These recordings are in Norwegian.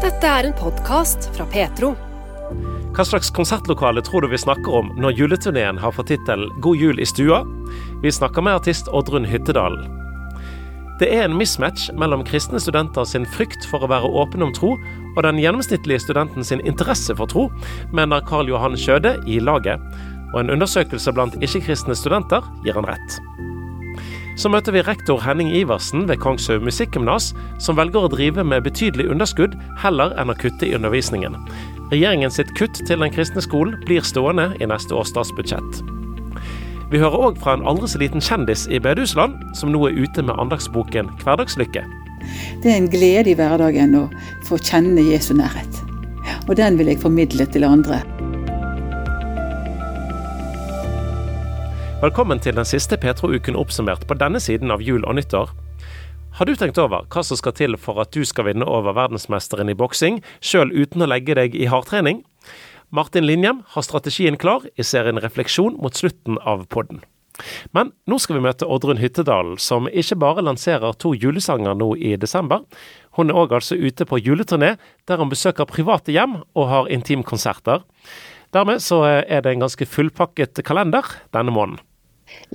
Dette er en podkast fra Petro. Hva slags konsertlokale tror du vi snakker om når juleturneen har fått tittel God jul i stua? Vi snakker med artist Oddrun Hyttedalen. Det er en mismatch mellom kristne studenter sin frykt for å være åpen om tro, og den gjennomsnittlige studenten sin interesse for tro, mener Karl Johan Skjøde i laget. Og en undersøkelse blant ikke-kristne studenter gir han rett. Så møter vi rektor Henning Iversen ved Kongshaug Musikkgymnas, som velger å drive med betydelig underskudd heller enn å kutte i undervisningen. Regjeringen sitt kutt til den kristne skolen blir stående i neste års statsbudsjett. Vi hører òg fra en aldri så liten kjendis i bedehusland, som nå er ute med andagsboken Hverdagslykke. Det er en glede i hverdagen å få kjenne Jesu nærhet. Og den vil jeg formidle til andre. Velkommen til den siste Petro-uken oppsummert på denne siden av jul og nyttår. Har du tenkt over hva som skal til for at du skal vinne over verdensmesteren i boksing, sjøl uten å legge deg i hardtrening? Martin Linjem har strategien klar i serien Refleksjon mot slutten av podden. Men nå skal vi møte Oddrun Hyttedal, som ikke bare lanserer to julesanger nå i desember. Hun er òg altså ute på juleturné, der hun besøker private hjem og har intimkonserter. Dermed så er det en ganske fullpakket kalender denne måneden.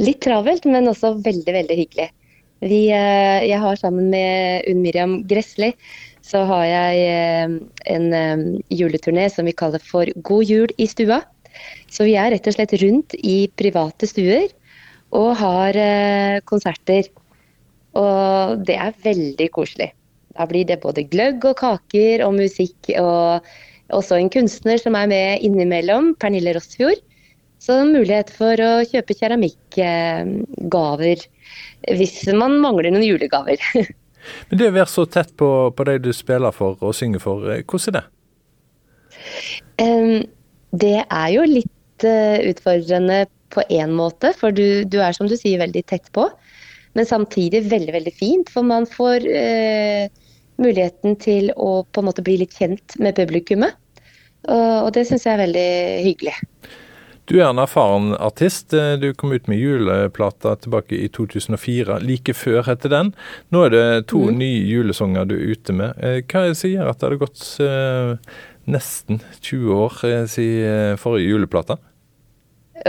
Litt travelt, men også veldig, veldig hyggelig. Vi, jeg har sammen med Unn Miriam Gressli så har jeg eh, en eh, juleturné som vi kaller for God jul i stua. Så vi er rett og slett rundt i private stuer og har eh, konserter. Og det er veldig koselig. Da blir det både gløgg og kaker og musikk. Og også en kunstner som er med innimellom, Pernille Rossfjord. Så mulighet for å kjøpe keramikkgaver hvis man mangler noen julegaver. Men det å være så tett på, på de du spiller for og synger for, eh, hvordan er det? Det er jo litt uh, utfordrende på én måte, for du, du, er som du sier veldig tett på. Men samtidig veldig, veldig fint, for man får eh, muligheten til å på en måte bli litt kjent med publikummet. Og, og det syns jeg er veldig hyggelig. Du er en erfaren artist. Du kom ut med juleplata tilbake i 2004. Like før heter den. Nå er det to mm. nye julesanger du er ute med. Eh, hva er det som gjør at det hadde gått eh, nesten 20 år eh, siden forrige juleplate?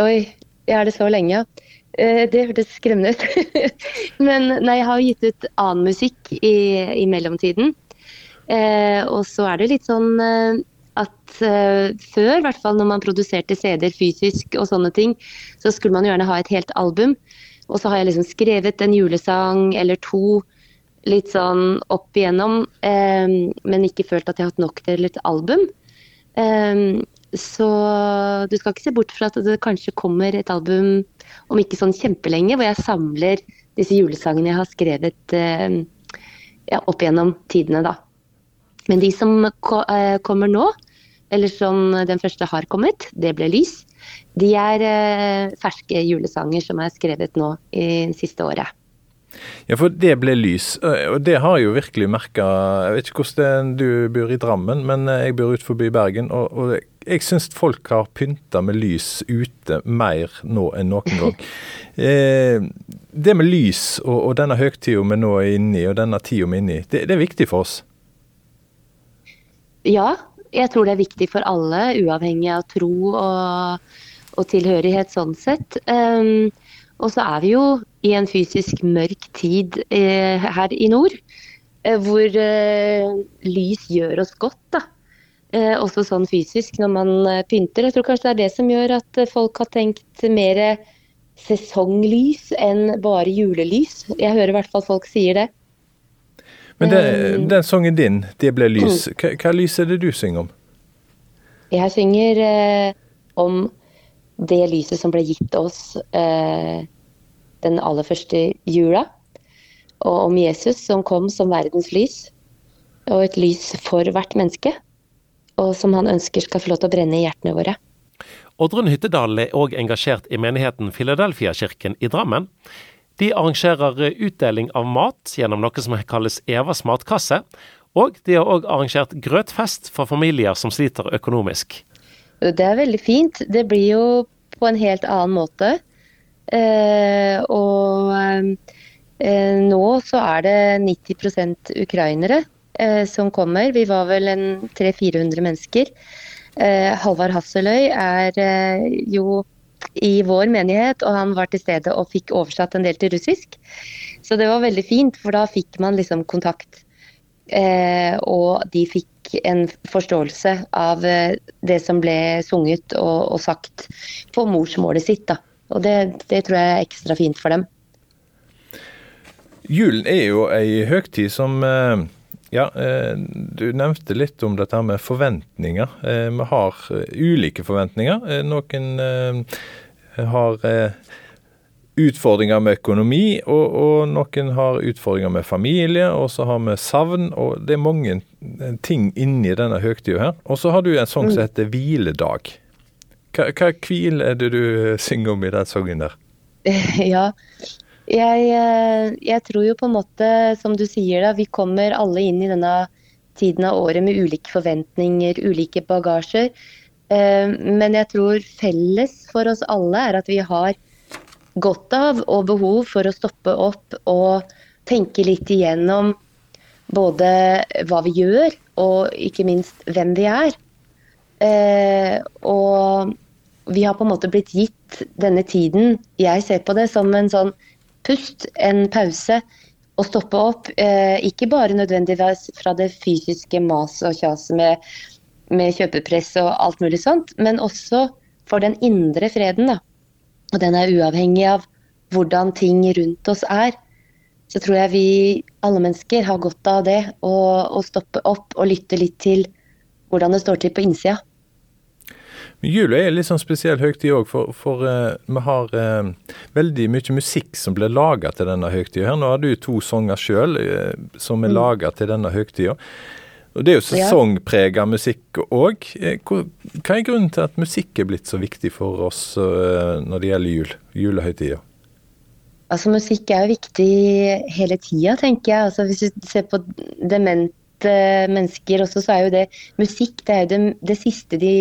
Oi, jeg er det så lenge, ja. Det hørtes skremmende ut. Men nei, jeg har jo gitt ut annen musikk i, i mellomtiden. Eh, og så er det litt sånn at uh, før, i hvert fall når man produserte CD-er fysisk og sånne ting, så skulle man gjerne ha et helt album. Og så har jeg liksom skrevet en julesang eller to litt sånn opp igjennom, um, men ikke følt at jeg har hatt nok til et album. Um, så du skal ikke se bort fra at det kanskje kommer et album om ikke sånn kjempelenge, hvor jeg samler disse julesangene jeg har skrevet uh, ja, opp gjennom tidene, da. Men de som ko kommer nå, eller som den første har kommet, det ble lys. De er eh, ferske julesanger som er skrevet nå i siste året. Ja, for det ble lys, og det har jeg jo virkelig merka. Jeg vet ikke hvordan du bor i Drammen, men jeg bor ut forbi Bergen. Og, og jeg syns folk har pynta med lys ute mer nå enn noen gang. eh, det med lys og, og denne høgtida vi nå er inne i, og denne tida vi er inne i, det, det er viktig for oss? Ja, jeg tror det er viktig for alle, uavhengig av tro og, og tilhørighet sånn sett. Um, og så er vi jo i en fysisk mørk tid eh, her i nord, eh, hvor eh, lys gjør oss godt. da. Eh, også sånn fysisk når man eh, pynter. Jeg tror kanskje det er det som gjør at eh, folk har tenkt mer sesonglys enn bare julelys. Jeg hører i hvert fall folk sier det. Men det, um, den sangen din, 'Det ble lys', hva, hva, lys er det du synger om? Jeg synger eh, om det lyset som ble gitt oss eh, den aller første jula. Og om Jesus som kom som verdens lys. Og et lys for hvert menneske. Og som han ønsker skal få lov til å brenne i hjertene våre. Oddrun Hyttedal er òg engasjert i menigheten Filadelfia-kirken i Drammen. De arrangerer utdeling av mat gjennom noe som kalles Evas matkasse. Og de har òg arrangert grøtfest for familier som sliter økonomisk. Det er veldig fint. Det blir jo på en helt annen måte. Eh, og eh, nå så er det 90 ukrainere eh, som kommer. Vi var vel en 300-400 mennesker. Eh, Halvard Hasseløy er eh, jo i vår menighet, og han var til stede og fikk oversatt en del til russisk. Så det var veldig fint, for da fikk man liksom kontakt. Eh, og de fikk en forståelse av eh, det som ble sunget og, og sagt på morsmålet sitt. da. Og det, det tror jeg er ekstra fint for dem. Julen er jo ei høgtid som eh, ja, eh, du nevnte litt om dette med forventninger. Eh, vi har ulike forventninger. Noen har utfordringer med økonomi, og, og, noen har utfordringer med familie, og så har vi savn. og Det er mange ting inni denne høytida her. Og så har du en sang som mm. heter Hviledag. Hva, hva hvil er det du synger om i den sangen der? Ja, jeg, eh, jeg, tror jo på en måte, som du sier, da, vi kommer alle inn i denne tiden av året med ulike forventninger, ulike bagasjer. Eh, men jeg tror felles for oss alle er at vi har godt av og behov for å stoppe opp og tenke litt igjennom både hva vi gjør, og ikke minst hvem vi er. Eh, og vi har på en måte blitt gitt denne tiden. Jeg ser på det som en sånn pust, en pause, og stoppe opp. Eh, ikke bare nødvendigvis fra det fysiske maset og kjaset med, med, kjøpepress og alt mulig sånt, men også for den indre freden. Da. Og den er uavhengig av hvordan ting rundt oss er. Så tror jeg vi alle mennesker har godt av det, å stoppe opp og lytte litt til hvordan det står til på innsida. Jula er litt sånn spesiell høytid òg, for, for uh, vi har uh, veldig mye musikk som blir laga til denne høytida. Nå har du to sanger sjøl uh, som er mm. laga til denne høytida. Og Det er jo sesongprega musikk òg. Hva er grunnen til at musikk er blitt så viktig for oss når det gjelder jul? Julehøytida? Altså Musikk er jo viktig hele tida, tenker jeg. Altså Hvis du ser på demente mennesker også, så er jo det musikk det er jo det, det siste de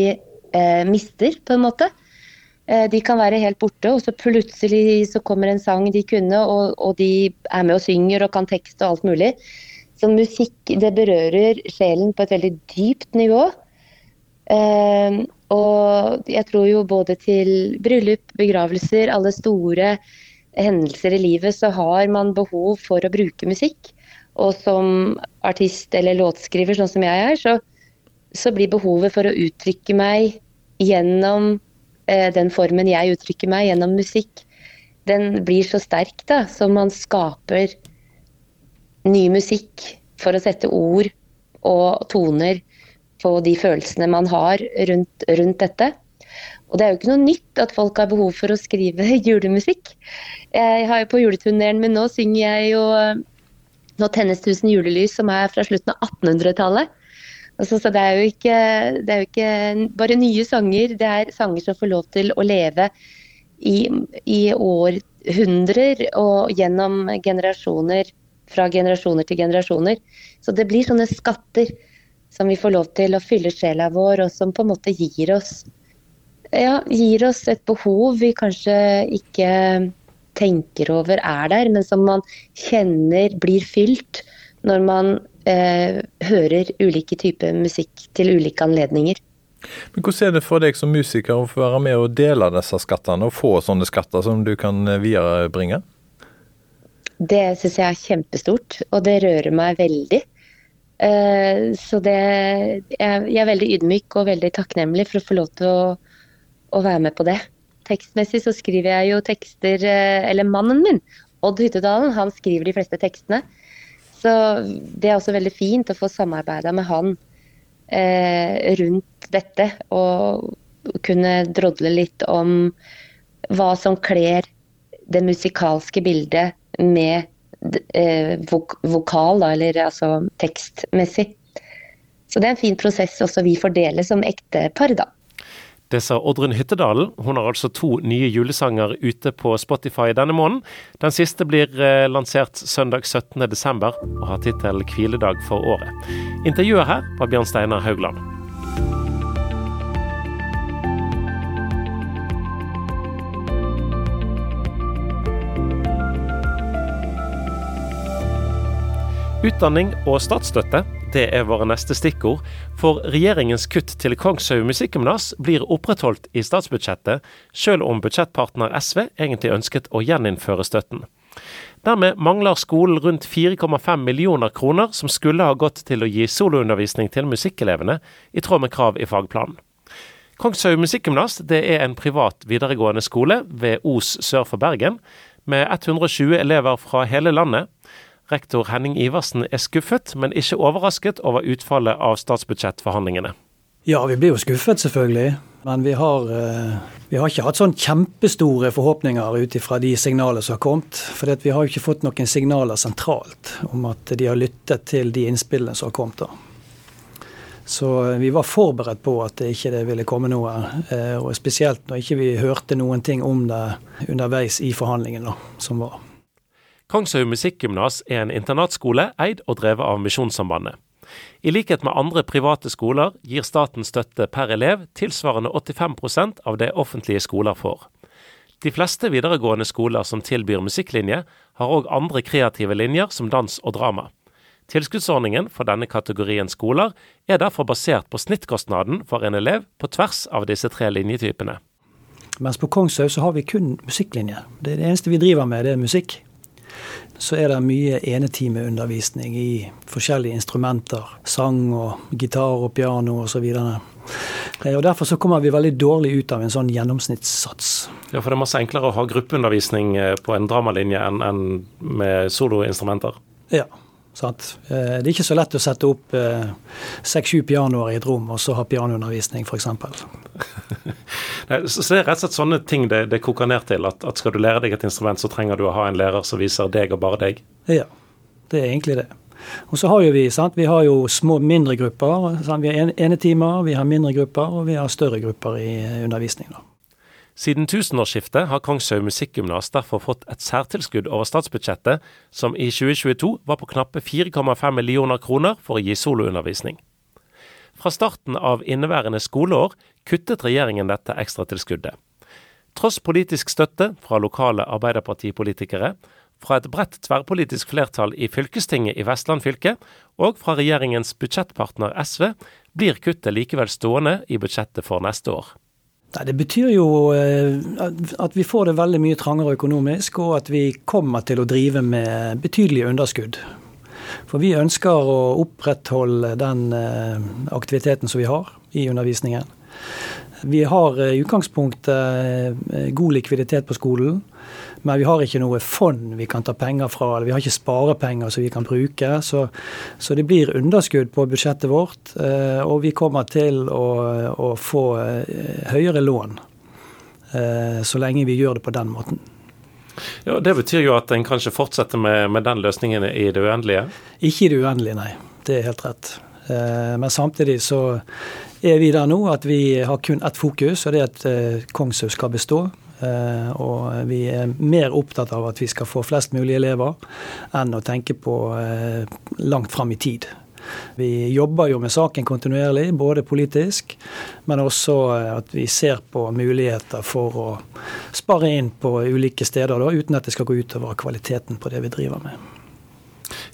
eh, mister, på en måte. Eh, de kan være helt borte, og så plutselig så kommer en sang de kunne, og, og, de er med og synger og kan tekst og alt mulig. Så musikk det berører sjelen på et veldig dypt nivå. Eh, og jeg tror jo både til bryllup, begravelser, alle store hendelser i livet, så har man behov for å bruke musikk. Og som artist eller låtskriver, sånn som jeg er, så, så blir behovet for å uttrykke meg gjennom eh, den formen jeg uttrykker meg, gjennom musikk, den blir så sterk, da, så man skaper ny musikk for å sette ord og toner på de følelsene man har rundt, rundt dette. Og det er jo ikke noe nytt at folk har behov for å skrive julemusikk. Jeg har jo På juleturneen min nå synger jeg jo eh, Nå tennes tusen julelys, som er fra slutten av 1800-tallet. Altså, så det er, ikke, det er, jo ikke, bare nye sanger, det er sanger som får lov til å leve i, i århundrer og gjennom generasjoner, fra generasjoner til generasjoner. Så det blir sånne skatter som vi får lov til å fylle sjela vår, og som på en måte gir oss, ja, gir oss et behov vi kanskje ikke tenker over er der, men som man kjenner blir fylt når man eh, hører ulike typer musikk til ulike anledninger. Men Hvordan er det for deg som musiker å få være med og dele disse skattene, og få sånne skatter som du kan eh, viderebringe? Det syns jeg er kjempestort, og det rører meg veldig. Eh, så det, jeg er veldig ydmyk og veldig takknemlig for å få lov til å, å være med på det. Tekstmessig så skriver jeg jo tekster eh, Eller mannen min, Odd Hyttedalen, han skriver de fleste tekstene. Så det er også veldig fint å få samarbeida med han eh, rundt dette. Og kunne drodle litt om hva som kler det musikalske bildet med eh, vok vokal, da, eller altså tekstmessig. Så det er en fin prosess også vi får dele som ektepar, da. Det sa Oddrun Hyttedalen. Hun har altså to nye julesanger ute på Spotify denne måneden. Den siste blir eh, lansert søndag 17.12. og har tittel 'Hviledag for året'. Intervjuet her var Bjørn Steinar Haugland. Utdanning og statsstøtte Det er våre neste stikkord, for regjeringens kutt til Kongshaug musikkgymnas blir opprettholdt i statsbudsjettet, selv om budsjettpartner SV egentlig ønsket å gjeninnføre støtten. Dermed mangler skolen rundt 4,5 millioner kroner som skulle ha gått til å gi soloundervisning til musikkelevene, i tråd med krav i fagplanen. Kongshaug musikkgymnas er en privat videregående skole ved Os sør for Bergen, med 120 elever fra hele landet. Rektor Henning Iversen er skuffet, men ikke overrasket over utfallet av statsbudsjettforhandlingene. Ja, vi blir jo skuffet, selvfølgelig. Men vi har, eh, vi har ikke hatt sånn kjempestore forhåpninger ut ifra de signalene som har kommet. For vi har jo ikke fått noen signaler sentralt om at de har lyttet til de innspillene som har kommet. da. Så eh, vi var forberedt på at det ikke ville komme noe. Eh, og spesielt når ikke vi hørte noen ting om det underveis i forhandlingene som var. Kongshaug musikkgymnas er en internatskole eid og drevet av Misjonssambandet. I likhet med andre private skoler gir staten støtte per elev tilsvarende 85% av det offentlige skoler får. De fleste videregående skoler som tilbyr musikklinje, har òg andre kreative linjer som dans og drama. Tilskuddsordningen for denne kategorien skoler er derfor basert på snittkostnaden for en elev på tvers av disse tre linjetypene. Mens på Kongshaug så har vi kun musikklinje. Det, det eneste vi driver med, det er musikk så er det mye enetimeundervisning i forskjellige instrumenter. Sang og gitar og piano osv. Og, og Derfor så kommer vi veldig dårlig ut av en sånn gjennomsnittssats. Ja, For det er masse enklere å ha gruppeundervisning eh, på en dramalinje enn, enn med soloinstrumenter? Ja. Sant? Eh, det er ikke så lett å sette opp eh, seks-sju pianoer i et rom og så ha pianoundervisning, f.eks. så det er rett og slett sånne ting det, det koker ned til? At, at, skal du lære deg et instrument, så trenger du å ha en lærer som viser deg og bare deg? Ja, det er egentlig det. Og så har jo vi sant? Vi har jo små, mindre grupper. Sant? Vi har enetimer, vi har mindre grupper, og vi har større grupper i undervisning. da. Siden tusenårsskiftet har Kongshaug musikkgymnas derfor fått et særtilskudd over statsbudsjettet, som i 2022 var på knappe 4,5 millioner kroner for å gi soloundervisning. Fra starten av inneværende skoleår kuttet regjeringen dette ekstratilskuddet. Tross politisk støtte fra lokale arbeiderpartipolitikere, fra et bredt tverrpolitisk flertall i fylkestinget i Vestland fylke og fra regjeringens budsjettpartner SV, blir kuttet likevel stående i budsjettet for neste år. Nei, Det betyr jo eh, at vi får det veldig mye trangere økonomisk, og at vi kommer til å drive med betydelige underskudd. For vi ønsker å opprettholde den eh, aktiviteten som vi har i undervisningen. Vi har i utgangspunktet eh, god likviditet på skolen. Men vi har ikke noe fond vi kan ta penger fra, eller vi har ikke sparepenger som vi kan bruke. Så, så det blir underskudd på budsjettet vårt, eh, og vi kommer til å, å få eh, høyere lån eh, så lenge vi gjør det på den måten. Ja, Det betyr jo at en kanskje fortsetter med, med den løsningen i det uendelige? Ikke i det uendelige, nei. Det er helt rett. Men samtidig så er vi der nå at vi har kun ett fokus, og det er at Kongshaug skal bestå. Eh, og vi er mer opptatt av at vi skal få flest mulig elever, enn å tenke på eh, langt fram i tid. Vi jobber jo med saken kontinuerlig, både politisk, men også eh, at vi ser på muligheter for å spare inn på ulike steder, da, uten at det skal gå utover kvaliteten på det vi driver med.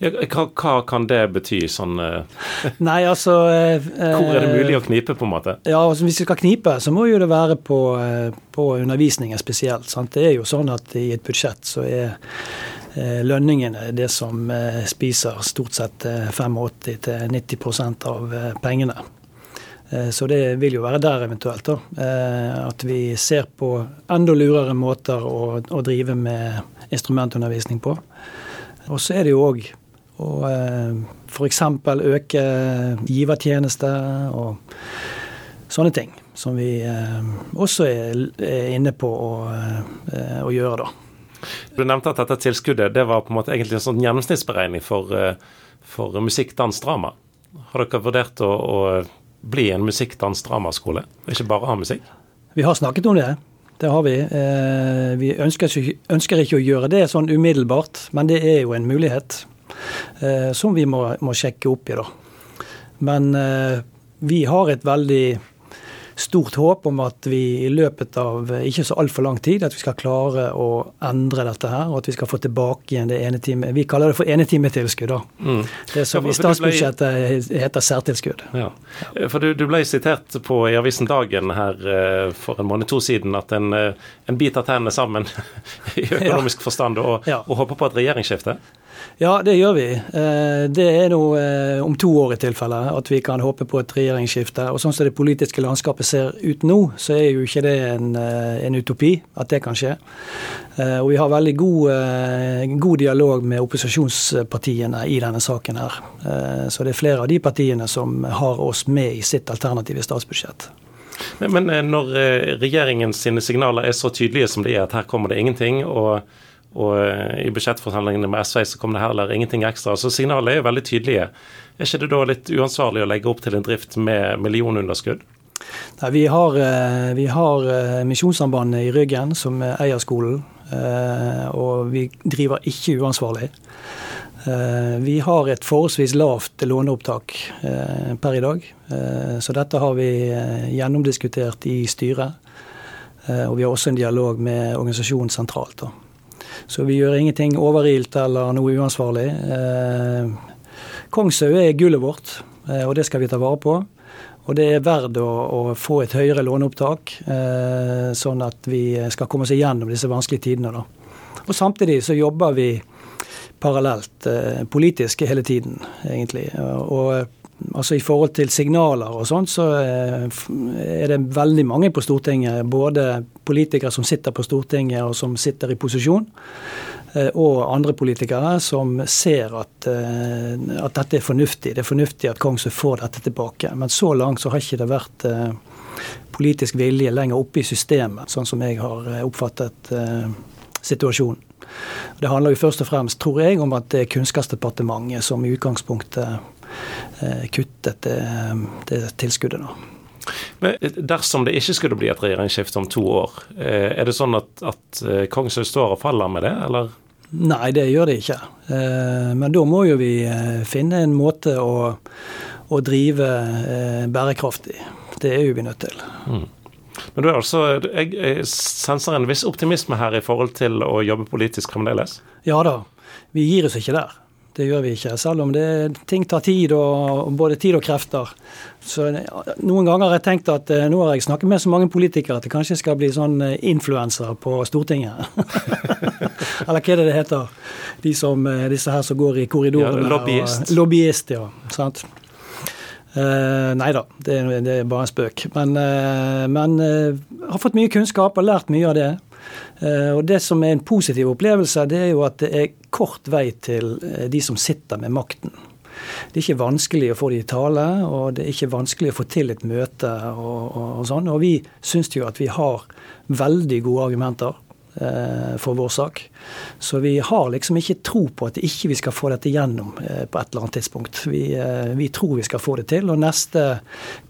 Hva, hva, kan det bety? sånn... Uh, Nei, altså... Uh, hvor er det mulig å knipe, på en måte? Ja, altså, Hvis vi skal knipe, så må jo det være på, på undervisningen spesielt. Sant? Det er jo sånn at i et budsjett så er lønningene det som spiser stort sett 85-90% av pengene. Så det vil jo være der eventuelt. da, At vi ser på enda lurere måter å, å drive med instrumentundervisning på. Og så er det jo òg å eh, f.eks. øke givertjeneste og sånne ting. Som vi eh, også er inne på å, eh, å gjøre, da. Du nevnte at dette tilskuddet det var på en måte egentlig en sånn gjennomsnittsberegning for, for musikk, dans, drama. Har dere vurdert å, å bli en musikk, dans, dramaskole, ikke bare ha musikk? Vi har snakket om det. Det har vi. Vi ønsker, ønsker ikke å gjøre det sånn umiddelbart, men det er jo en mulighet. Eh, som vi må, må, sjekke opp i. da. Men eh, vi har et veldig stort håp om at vi i løpet av ikke så altfor lang tid at vi skal klare å endre dette her, og at vi skal få tilbake igjen det ene time Vi kaller det for enetimetilskudd, da. Mm. Det som ja, i statsbudsjettet ble... heter særtilskudd. Ja. For du, du, ble sitert på i avisen Dagen her eh, for en måned to siden at en, eh, en biter tennene sammen i økonomisk ja. forstand og, og håper på et regjeringsskifte? Ja, det gjør vi. Eh, det er nå eh, om to år i tilfelle at vi kan håpe på et regjeringsskifte. Og sånn som det politiske landskapet ser ut nå, så er jo ikke det en, eh, en utopi at det kan skje. Og vi har veldig god, god, dialog med opposisjonspartiene i denne saken her. Så det er flere av de partiene som har oss med i sitt alternative statsbudsjett. Men, når regjeringens signaler er så tydelige som de er, at her kommer det ingenting, og og eh, i budsjettforhandlingene med SV så kom det heller ingenting ekstra. Så signalene er jo veldig tydelige. Er ikke det da litt uansvarlig å legge opp til en drift med millionunderskudd? Nei, vi har, eh, vi har eh, Misjonssambandet i ryggen, som eier skolen. Og vi driver ikke uansvarlig. Vi har et forholdsvis lavt låneopptak per i dag. Så dette har vi gjennomdiskutert i styret. Og vi har også en dialog med organisasjonen sentralt. da. Så vi gjør ingenting overilt eller noe uansvarlig. Eh, Kongshaug er gullet vårt, eh, og det skal vi ta vare på. Og det er verdt å, å få et høyere låneopptak, eh, sånn at vi skal komme oss igjennom disse vanskelige tidene. Da. Og samtidig så jobber vi parallelt politisk hele tiden, egentlig. Og altså I forhold til signaler og sånt, så eh, er det veldig mange på Stortinget. Både politikere som sitter på Stortinget og som sitter i posisjon, eh, og andre politikere som ser at, eh, at dette er fornuftig. Det er fornuftig at Kongsø får dette tilbake. Men så langt så har ikke det vært politisk vilje lenger oppe i systemet, sånn som jeg har oppfattet situasjonen. Det handler jo først og fremst, tror jeg, om at det er Kunnskapsdepartementet som i utgangspunktet kuttet det, det tilskuddet. da. Men Dersom det ikke skulle bli et regjeringsskifte om to år, eh, er det sånn at, at eh, Kongshaug står og faller med det, eller? Nei, det gjør det ikke. Men da må jo vi finne en måte å, å drive bærekraftig. Det er jo vi nødt til. Mm. Men du er altså, Jeg senser en viss optimisme her i forhold til å jobbe politisk fremdeles? Ja da. Vi gir oss ikke der. Det gjør vi ikke, selv om det, ting tar tid, og, både tid og krefter. Så Noen ganger har jeg tenkt at eh, nå har jeg snakket med så mange politikere at det kanskje skal bli sånn eh, influenser på Stortinget. Eller hva er det det heter? De som, eh, disse her som går i korridorene. Ja, lobbyist. Og, lobbyist, ja. sant? Uh, nei da, det, det, er bare en spøk. Men, uh, men uh, har fått mye kunnskap og lært mye av det. Eh, og Det som er en positiv opplevelse, det er jo at det er kort vei til eh, de som sitter med makten. Det er ikke vanskelig å få de i tale, og det er ikke vanskelig å få til et møte. Og, og, og sånn. Og vi syns jo at vi har veldig gode argumenter eh, for vår sak. Så vi har liksom ikke tro på at ikke vi skal få dette gjennom eh, på et eller annet tidspunkt. Vi, eh, vi, tror vi skal få det til, og neste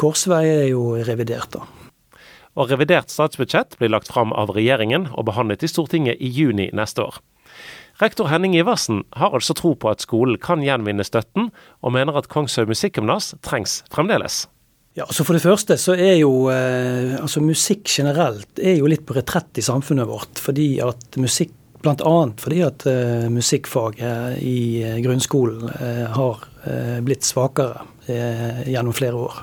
korsvei er jo revidert, da og revidert statsbudsjett blir lagt fram av regjeringen og behandlet i Stortinget i juni neste år. Rektor Henning Iversen har altså tro på at skolen kan gjenvinne støtten, og mener at Kongshaug musikkgymnas trengs fremdeles. Ja, altså For det første så er jo eh, altså musikk generelt er jo litt på retrett i samfunnet vårt. fordi at musikk Bl.a. fordi at eh, musikkfaget i uh, grunnskolen eh, har blitt svakere gjennom flere år.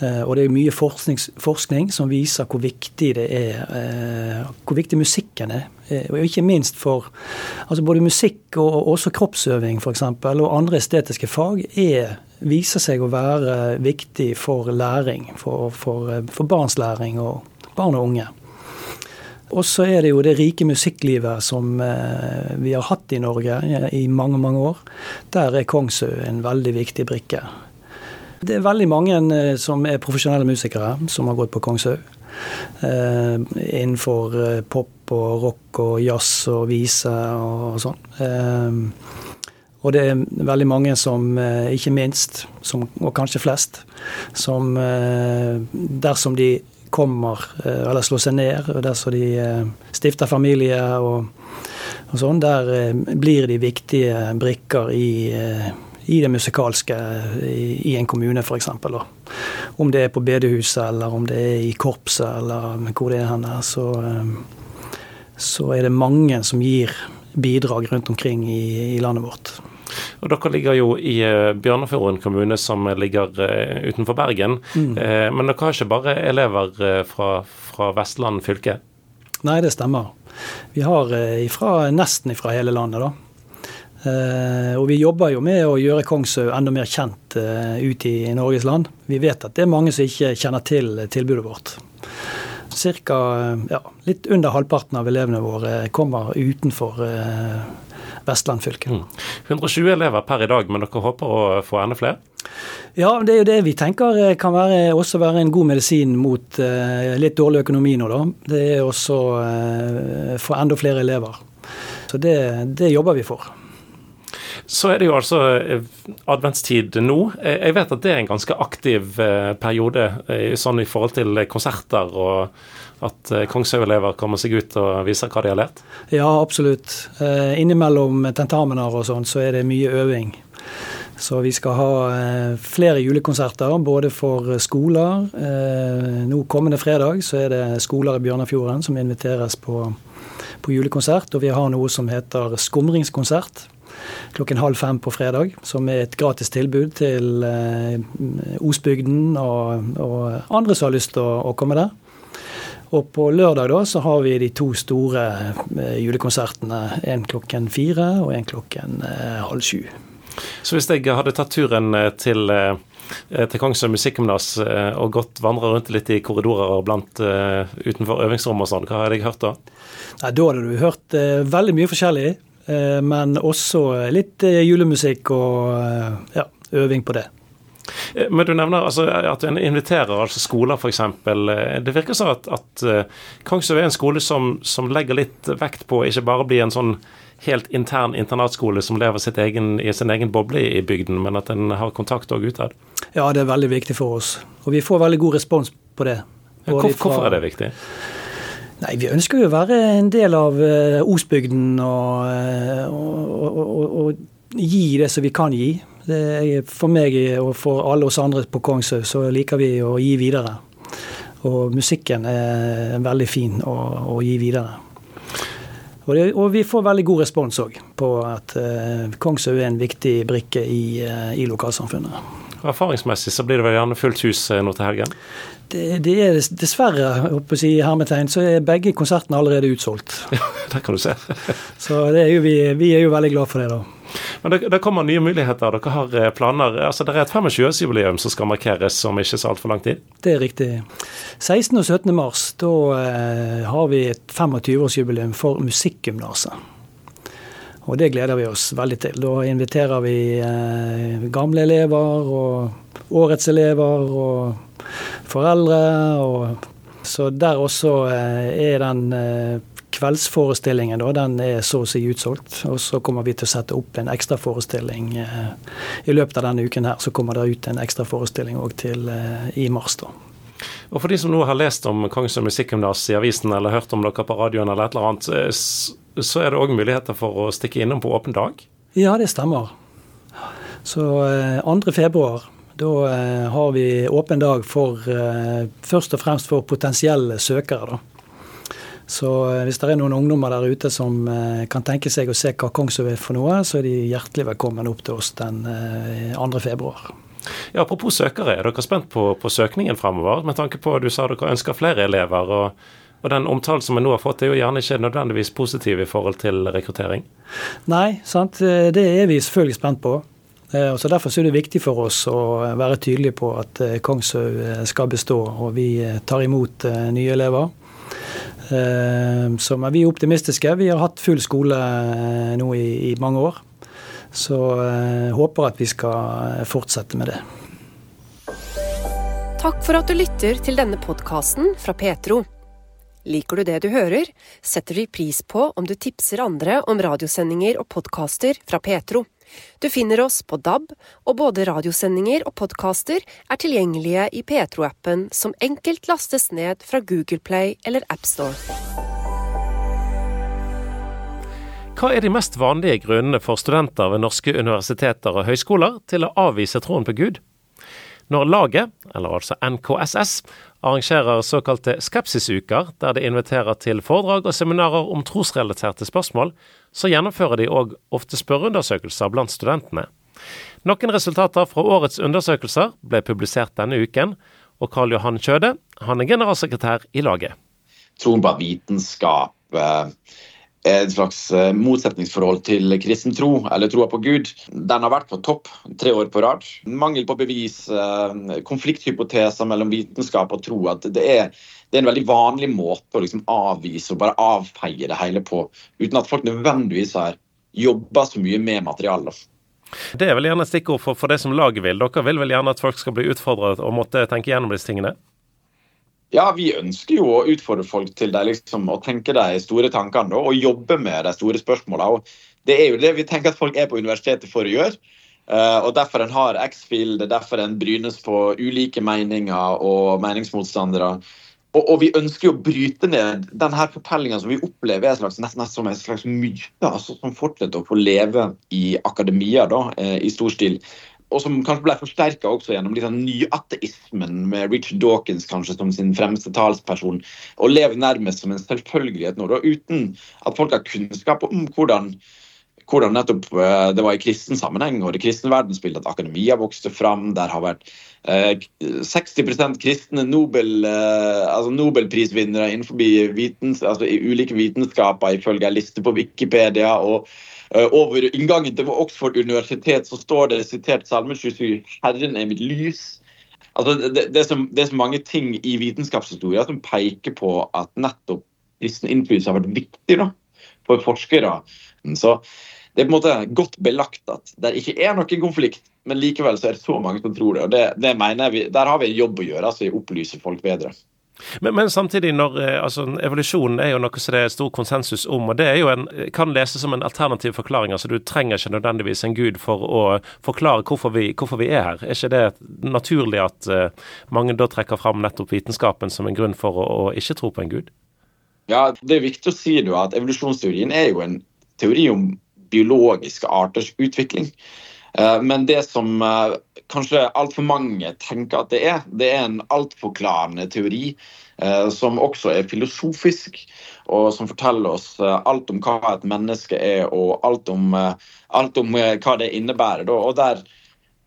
Eh, og det er mye forskning som viser hvor viktig er, eh, hvor viktig musikken er. Eh, og ikke minst for altså både musikk og også kroppsøving f.eks. og andre estetiske fag er, viser seg å være viktig for læring, for, for, for barns læring og barn og unge. Og så er det jo det rike musikklivet som vi har hatt i Norge i mange, mange år. Der er Kongsø en veldig viktig brikke. Det er veldig mange eh, som er profesjonelle musikere, som har gått på Kongshaug. Eh, innenfor eh, pop og rock og jazz og vise og, og sånn. Eh, og det er veldig mange som, eh, ikke minst, som, og kanskje flest, som dersom de kommer eller slår seg ned, og dersom de stifter familie og, og sånn, der blir de viktige brikker i i det musikalske i, i en kommune, f.eks. om det er på bedehuset, eller om det er i korpset, eller hvor det er hen, så, så er det mange som gir bidrag rundt omkring i, i landet vårt. Og Dere ligger jo i Bjørnafjorden kommune, som ligger utenfor Bergen. Mm. Men dere har ikke bare elever fra, fra Vestland fylke? Nei, det stemmer. Vi har ifra, nesten fra hele landet, da. Uh, og vi jobber jo med å gjøre Kongshaug enda mer kjent ut i Norges land. Vi vet at det er mange som ikke kjenner til tilbudet vårt. Cirka ja, litt under halvparten av elevene våre kommer utenfor Vestland fylke. Mm. 120 elever per i dag, men dere håper å få enda flere? Ja, det er jo det vi tenker kan være, også være en god medisin mot litt dårlig økonomi nå, da. Det er også eh, få enda flere elever. Så det, det jobber vi for. Så er det jo altså eh, adventstid nå. Eh, jeg vet at det er en ganske aktiv eh, periode sånn i forhold til konserter og at Kongshaug-elever kommer seg ut og viser hva de har lært? Ja, absolutt. Innimellom tentamener og sånn, så er det mye øving. Så vi skal ha flere julekonserter, både for skoler. Nå kommende fredag så er det skoler i Bjørnafjorden som inviteres på, på julekonsert. Og vi har noe som heter skumringskonsert klokken halv fem på fredag, som er et gratis tilbud til eh, Osbygden og, og, andre som har lyst til å, å, komme der. Og på lørdag da så har vi de to store eh, julekonsertene. En klokken fire og en klokken eh, halv sju. Så hvis jeg hadde tatt turen til til Kongsøy musikkgymnas og gått vandra rundt litt i korridorer og blant utenfor øvingsrom og sånn, hva hadde jeg hørt da? Nei, Da hadde du hørt veldig mye forskjellig. Eh, men også litt eh, julemusikk og eh, ja, øving på det. Men du nevner altså, at du inviterer altså skoler, f.eks. Det virker sånn at, at Kongshaug er en skole som, som, legger litt vekt på ikke bare å bli en sånn helt intern internatskole som lever egen, i sin egen boble i bygden, men at den har kontakt òg utad? Ja, det er veldig viktig for oss. Og vi får veldig god respons på det. Hvor, hvorfor er det viktig? Nei, Vi ønsker jo å være en del av uh, Osbygden og, og, og, og, gi det som vi kan gi. Er, for meg og for alle oss andre på Kongshaug så liker vi å gi videre. Og musikken er veldig fin å, å gi videre. Og, det, og, vi får veldig god respons òg på at uh, Kongshaug er en viktig brikke i, uh, i lokalsamfunnet. Erfaringsmessig så blir det vel gjerne fullt hus nå til helgen? Det, det er dessverre, å si hermetegn, så er begge konsertene allerede utsolgt. Ja, det kan du se. så er vi, vi, er jo veldig glad for det, da. Men det, det, kommer nye muligheter. Dere har eh, planer. Altså, Det er et 25-årsjubileum som skal markeres om ikke så altfor lang tid? Det er riktig. 16. og 17. mars da eh, har vi et 25-årsjubileum for Musikkgymnaset. Og det gleder vi oss veldig til. Da inviterer vi eh, gamle elever og årets elever og foreldre. Og, så der også eh, er den eh, kveldsforestillingen da, den er så å si utsolgt. Og så kommer vi til å sette opp en ekstraforestilling eh, i løpet av denne uken her. Så kommer det ut en ekstraforestilling òg i mars, da. Og For de som nå har lest om Kongsøy Musikkgymnas i avisen eller hørt om dere på radioen, eller et eller annet, så er det òg muligheter for å stikke innom på åpen dag? Ja, det stemmer. Så 2. februar da eh, har vi åpen dag for eh, først og fremst for potensielle søkere. da. Så eh, hvis det er noen ungdommer der ute som kan tenke seg å se hva Kongsøy er for noe, så er de hjertelig velkommen opp til oss den 2. februar. Ja, Apropos søkere, er dere spent på, på søkningen fremover? Med tanke på at du sa dere ønsker flere elever. og, og den omtalen som vi nå har fått, er jo gjerne ikke nødvendigvis positiv i forhold til rekruttering? Nei, sant. det er vi selvfølgelig spent på. Eh, så Derfor er det viktig for oss å være tydelige på at eh, Kongshaug eh, skal bestå, og vi tar imot nye elever. Så vi er optimistiske. Vi har hatt full skole nå i, mange år. Så håper at vi skal fortsette med det. Takk for at du lytter til denne podkasten fra Petro. Liker du det du hører, setter vi pris på om du tipser andre om radiosendinger og podkaster fra Petro. Du finner oss på DAB, og både radiosendinger og podkaster er tilgjengelige i Petro-appen, som enkelt lastes ned fra Google Play eller AppStore. Hva er de mest vanlige grunnene for studenter ved norske universiteter og høyskoler til å avvise troen på Gud? Når laget, eller altså NKSS, arrangerer såkalte skepsisuker, der de inviterer til foredrag og seminarer om trosrelaterte spørsmål, så gjennomfører de òg ofte spørreundersøkelser blant studentene. Noen resultater fra årets undersøkelser ble publisert denne uken, og Karl Johan Kjøde han er generalsekretær i laget. Troen på vitenskap eh, et slags eh, motsetningsforhold til kristen tro, eller troa på Gud. Den har vært på topp tre år på rad. Mangel på bevis, eh, konflikthypoteser mellom vitenskap og tro. at det er, det er en veldig vanlig måte å liksom avvise og bare avfeie det hele på, uten at folk nødvendigvis har jobba så mye med materialet. Det er vel gjerne et stikkord for, for det som laget vil. Dere vil vel gjerne at folk skal bli utfordret og måtte tenke gjennom disse tingene? Ja, vi ønsker jo å utfordre folk til det, liksom, å tenke de store tankene og jobbe med de store spørsmålene. Og det er jo det vi tenker at folk er på universitetet for å gjøre. Uh, og Derfor en har X-Field, er derfor en brynes på ulike meninger og meningsmotstandere. Og, og, vi ønsker jo å bryte ned denne fortellinga som vi opplever er slags, nesten som en slags myte, altså, som fortsetter å få leve i akademia da, uh, i stor stil og som kanskje ble forsterka også gjennom liksom nyateismen, med Richard Dawkins kanskje som sin fremste talsperson, og lever nærmest som en selvfølgelighet nå, da, uten at folk har kunnskap om hvordan, hvordan nettopp eh, det var i kristen sammenheng og det kristne verdensbildet at akademia vokste fram. Der har vært eh, 60% kristne Nobel, eh, altså Nobelprisvinnere innenfor vitens, altså i ulike vitenskaper, ifølge en liste på Wikipedia. og over inngangen til Oxford universitet så står det sitert Salme 27 'Herren er mitt lys'. Altså, det, det, er så, det, er så, mange ting i vitenskapshistoria som peker på at nettopp kristen innflytelse har vært viktig da, for forskere. Så det er på en måte godt belagt at det ikke er noen konflikt, men likevel så er det så mange som tror det. og det, det mener jeg vi, Der har vi en jobb å gjøre, altså å opplyse folk bedre. Men, men, samtidig, når, eh, altså, evolusjonen er jo noe som det er stor konsensus om. og Det er jo en, kan leses som en alternativ forklaring. altså Du trenger ikke nødvendigvis en gud for å forklare hvorfor vi, hvorfor vi er her. Er ikke det naturlig at uh, mange da trekker fram nettopp vitenskapen som en grunn for å, å, ikke tro på en gud? Ja, Det er viktig å si at evolusjonsteorien er jo en teori om biologiske arters utvikling. Uh, men det som uh, kanskje altfor mange tenker at det er. Det er en altforklarende teori eh, som også er filosofisk, og som forteller oss eh, alt om hva et menneske er, og alt om, eh, alt om eh, hva det innebærer. Og der,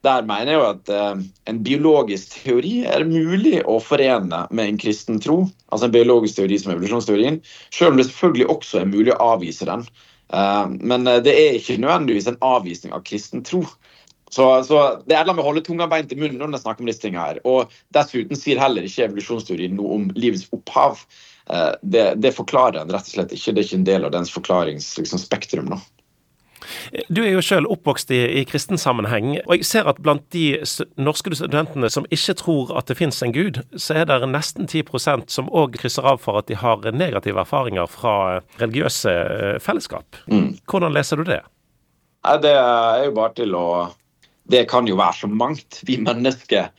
der, mener jeg jo at eh, en biologisk teori er mulig å forene med en kristen tro, altså en biologisk teori som evolusjonsteorien, selv om det selvfølgelig også er mulig å avvise den. Eh, men det er ikke nødvendigvis en avvisning av kristen tro. Så, så, det er med å holde tunga beint i munnen når jeg snakker om disse tingene her. Og dessuten sier heller ikke evolusjonsteorien noe om livets opphav. Eh, det, det, forklarer en rett og slett ikke. Det er ikke en del av dens forklaringsspektrum. Liksom, du er jo selv oppvokst i, i kristen sammenheng, og jeg ser at blant de norske studentene som ikke tror at det finnes en gud, så er det nesten 10% som òg krysser av for at de har negative erfaringer fra religiøse eh, fellesskap. Mm. Hvordan leser du det? Det er jo bare til å det kan jo være så mangt. Vi mennesker,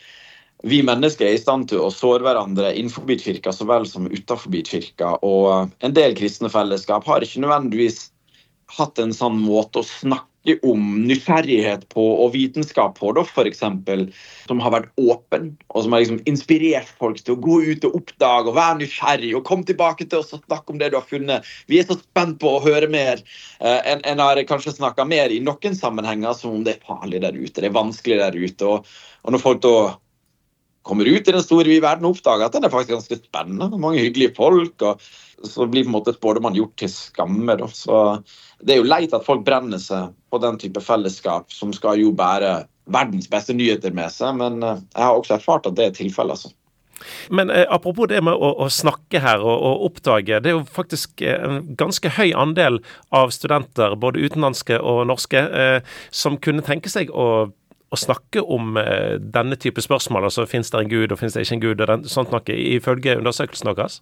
vi mennesker er i stand til å såre hverandre innenfor kirka så vel som utenfor kirka. Og en del kristne fellesskap har ikke nødvendigvis hatt en sånn måte å snakke om nysgjerrighet på og vitenskap på, da, eksempel, som har vært åpen, og som har liksom inspirert folk til å gå ut og oppdage og være nysgjerrig og komme tilbake til oss og snakke om det du har funnet. Vi er så spent på å høre mer uh, enn en har kanskje snakka mer i noen sammenhenger som om det er farlig der ute, det er vanskelig der ute. Og, og når folk da kommer ut i den store vide verden og oppdager at den er faktisk ganske spennende, mange hyggelige folk. og så blir på en måte spådommen gjort til skamme. Da. Så Det er jo leit at folk brenner seg på den type fellesskap som skal jo bære verdens beste nyheter med seg, men eh, jeg har også erfart at det er tilfellet. altså. Men eh, apropos det med å, å snakke her og, og, oppdage. Det er jo faktisk eh, en ganske høy andel av studenter, både utenlandske og norske, eh, som kunne tenke seg å, å snakke om eh, denne type spørsmål. Altså finnes det en gud og finnes det ikke en gud, og den, sånt noe, ifølge undersøkelsen deres?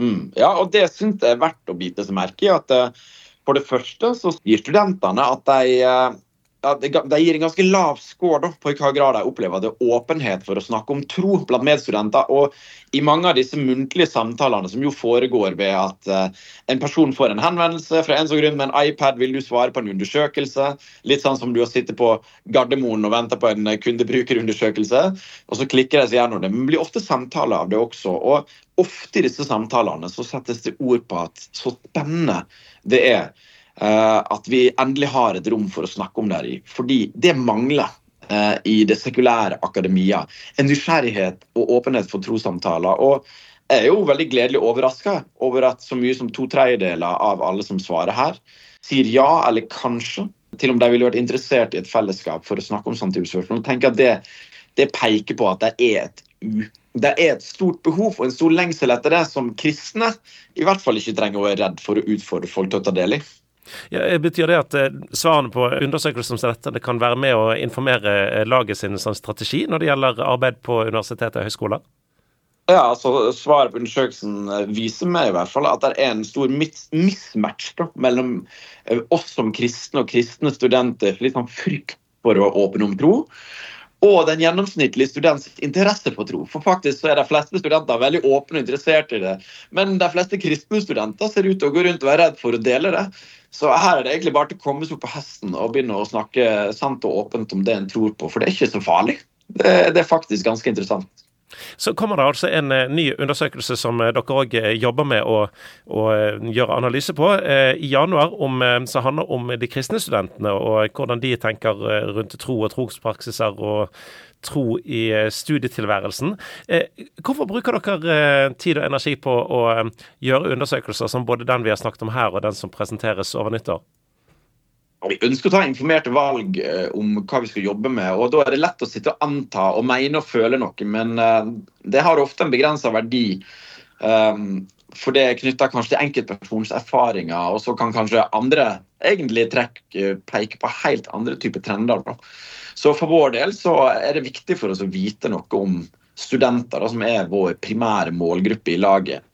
Mm. Ja, og det syns jeg er verdt å bite seg merke i. at eh, For det første så sier studentene at de uh, ja, de gir en ganske lav score på i hva grad de opplever det åpenhet for å snakke om tro blant medstudenter. Og i mange av disse muntlige samtalene som jo foregår ved at uh, en person får en henvendelse fra en som grunn med en iPad, vil du svare på en undersøkelse? Litt sånn som du har sittet på Gardermoen og venta på en kundebrukerundersøkelse, og så klikker de seg gjennom det. Men det blir ofte samtaler av det også. og Ofte i disse samtalene så settes det ord på at så spennende det er Eh, at vi endelig har et rom for å snakke om det i. Fordi det mangler eh, i det sekulære akademia. En nysgjerrighet og åpenhet for trossamtaler. Og jeg er jo veldig gledelig overraska over at så mye som to tredjedeler av alle som svarer her, sier ja eller kanskje til om de ville vært interessert i et fellesskap for å snakke om samtidsspørsmål. spørsmål. tenker at det, det, peker på at det er et det er et stort behov og en stor lengsel etter det som kristne i hvert fall ikke trenger å være redd for å utfordre folk til å ta del i. Ja, betyr det at eh, svarene på undersøkelser som dette det kan være med å informere eh, laget sin sånn strategi når det gjelder arbeid på universiteter og høyskoler? Ja, altså Svaret på undersøkelsen eh, viser meg i hvert fall at det er en stor mismatch da, mellom oss som kristne og kristne studenter. Litt sånn frykt for å åpne om tro og den gjennomsnittlige students interesse for tro. For faktisk så er de fleste studenter veldig åpne og interessert i det. Men de fleste kristne studenter ser ut til å gå rundt og være redd for å dele det. Så her er det egentlig bare til å komme seg opp på hesten og begynne å snakke sant og åpent om det en tror på. For det er ikke så farlig. Det, det er faktisk ganske interessant. Så kommer det altså en uh, ny undersøkelse som uh, dere òg uh, jobber med å, å gjøre analyse på i januar, om, som handler om de kristne studentene og hvordan de tenker rundt tro og trospraksiser og tro i studietilværelsen. Hvorfor bruker dere tid og energi på å gjøre undersøkelser som både den vi har snakket om her og den som presenteres over nyttår? Vi ønsker å ta informerte valg eh, om hva vi skal jobbe med. og Da er det lett å sitte og anta og mene og føle noe, men eh, det har ofte en begrensa verdi. For det er knytta kanskje til enkeltpersonens erfaringer, og så kan kanskje andre egentlig trekk peke på helt andre typer trender. Da. Så for vår del så er det viktig for oss å vite noe om studenter, da, som er vår primære målgruppe i laget.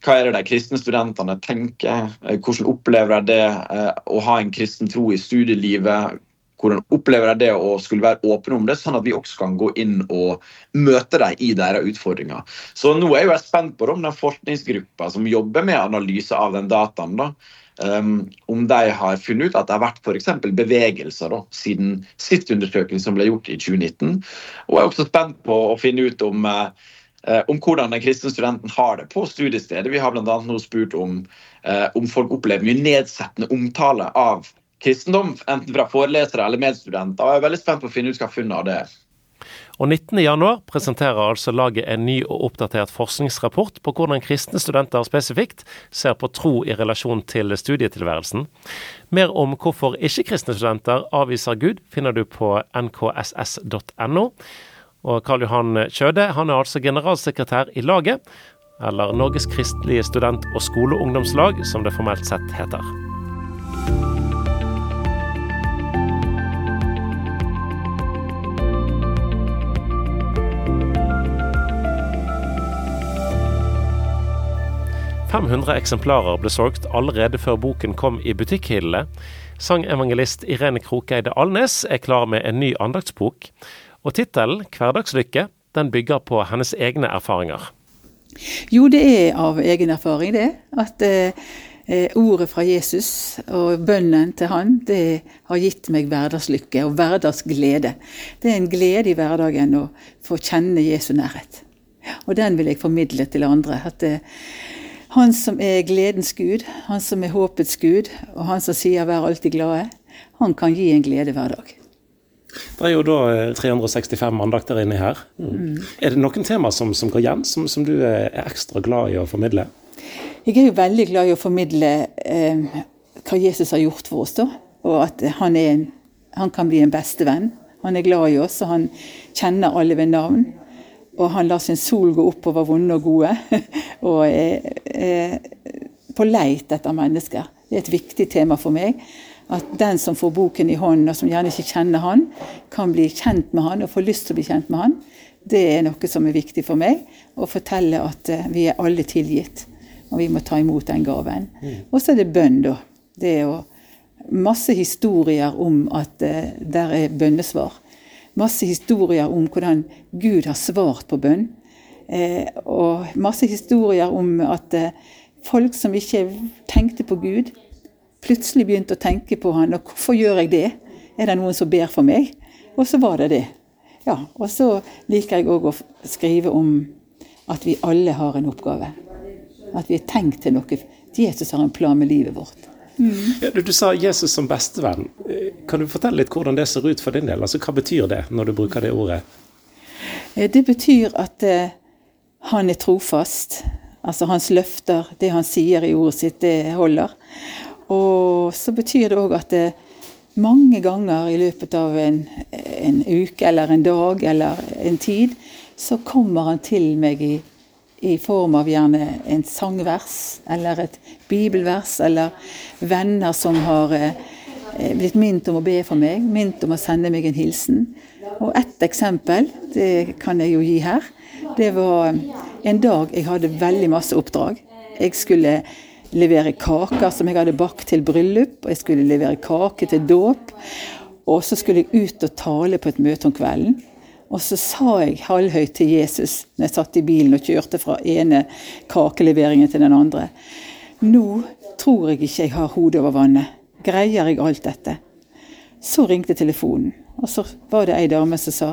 Hva er det de kristne studentene tenker? Eh, hvordan opplever de det eh, å ha en kristen tro i studielivet? Hvordan opplever de det å skulle være åpne om det, sånn at vi også kan gå inn og møte dem i deres utfordringer. Så nå er jeg jo spent på om den forskningsgruppa som jobber med analyse av den dataen, da, Um, om de har funnet ut at det har vært f.eks. bevegelser da, siden sist undersøkelse som ble gjort i 2019. Og jeg er også spent på å finne ut om uh, om hvordan den kristne studenten har det på studiestedet. Vi har bl.a. nå spurt om, uh, om folk opplever mye nedsettende omtale av kristendom, enten fra forelesere eller medstudenter. og Jeg er veldig spent på å finne ut hva funnet av det er. Og 19.1 presenterer altså laget en ny og oppdatert forskningsrapport på hvordan kristne studenter spesifikt ser på tro i relasjon til studietilværelsen. Mer om hvorfor ikke-kristne studenter avviser Gud finner du på nkss.no. Og Karl Johan Kjøde han er altså generalsekretær i laget, eller Norges kristelige student- og skoleungdomslag, som det formelt sett heter. «500 eksemplarer ble solgt allerede før boken kom i butikkhyllene. Sangevangelist Irene Krokeide Alnes er klar med en ny andaktsbok. Og tittelen 'Hverdagslykke' den bygger på hennes egne erfaringer. Jo, det er av egen erfaring, det. At eh, ordet fra Jesus og bønnen til han, det har gitt meg hverdagslykke og hverdagsglede. Det er en glede i hverdagen å få kjenne Jesu nærhet. Og den vil jeg formidle til andre. At eh, han som er gledens gud, han som er håpets gud, og han som sier 'vær alltid glade', han kan gi en glede hver dag. Det er jo da 365 eh, andakter inni her. Mm. Er det noen tema som, som går igjen, som, som, du er ekstra glad i å formidle? Jeg er jo veldig glad i å formidle eh, hva Jesus har gjort for oss, da. Og at han, er, han kan bli en bestevenn. Han er glad i oss, og han kjenner alle ved navn. Og han lar sin sol gå opp over vonde og gode. og er, er på leit etter mennesker. Det er et viktig tema for meg at den som får boken i hånden, og som gjerne ikke kjenner han, kan bli kjent med han og få lyst til å bli kjent med han. Det er noe som er viktig for meg. Å fortelle at eh, vi er alle tilgitt. Og vi må ta imot den gaven. Mm. Og så er det bønn, da. Det å masse historier om at det der er bønnesvar. Masse historier om hvordan Gud har svart på bønn. Eh, og masse historier om at eh, folk som ikke tenkte på Gud, plutselig begynte å tenke på han. Og hvorfor gjør jeg det? Er det noen som ber for meg? Og så var det det. Ja, Og så liker jeg òg å skrive om at vi alle har en oppgave. At vi er tenkt til noe. Jesus har en plan med livet vårt. Mm. Ja, du, du, sa Jesus som bestevenn. Kan du fortelle litt hvordan det ser ut for din del? Altså, Hva betyr det når du bruker det ordet? Eh, det betyr at eh, han er trofast. Altså hans løfter, det han sier i ordet sitt, det holder. Og så betyr det òg at det mange ganger i løpet av en, en, uke eller en dag eller en tid, så kommer han til meg i, i form av gjerne en sangvers eller et bibelvers, eller venner som har eh, blitt minnet om å be for meg, minnet om å sende meg en hilsen. Og ett eksempel, det kan jeg jo gi her. Det var en dag jeg hadde veldig masse oppdrag. Jeg skulle levere kaker som jeg hadde bakt til bryllup, og jeg skulle levere kake til dåp. Og så skulle jeg ut og tale på et møte om kvelden. Og så sa jeg halvhøyt til Jesus når jeg satt i bilen og kjørte fra ene kakeleveringen til den andre. Nå tror jeg ikke jeg har hodet over vannet. Greier jeg alt dette? Så ringte telefonen, og så var det ei dame som sa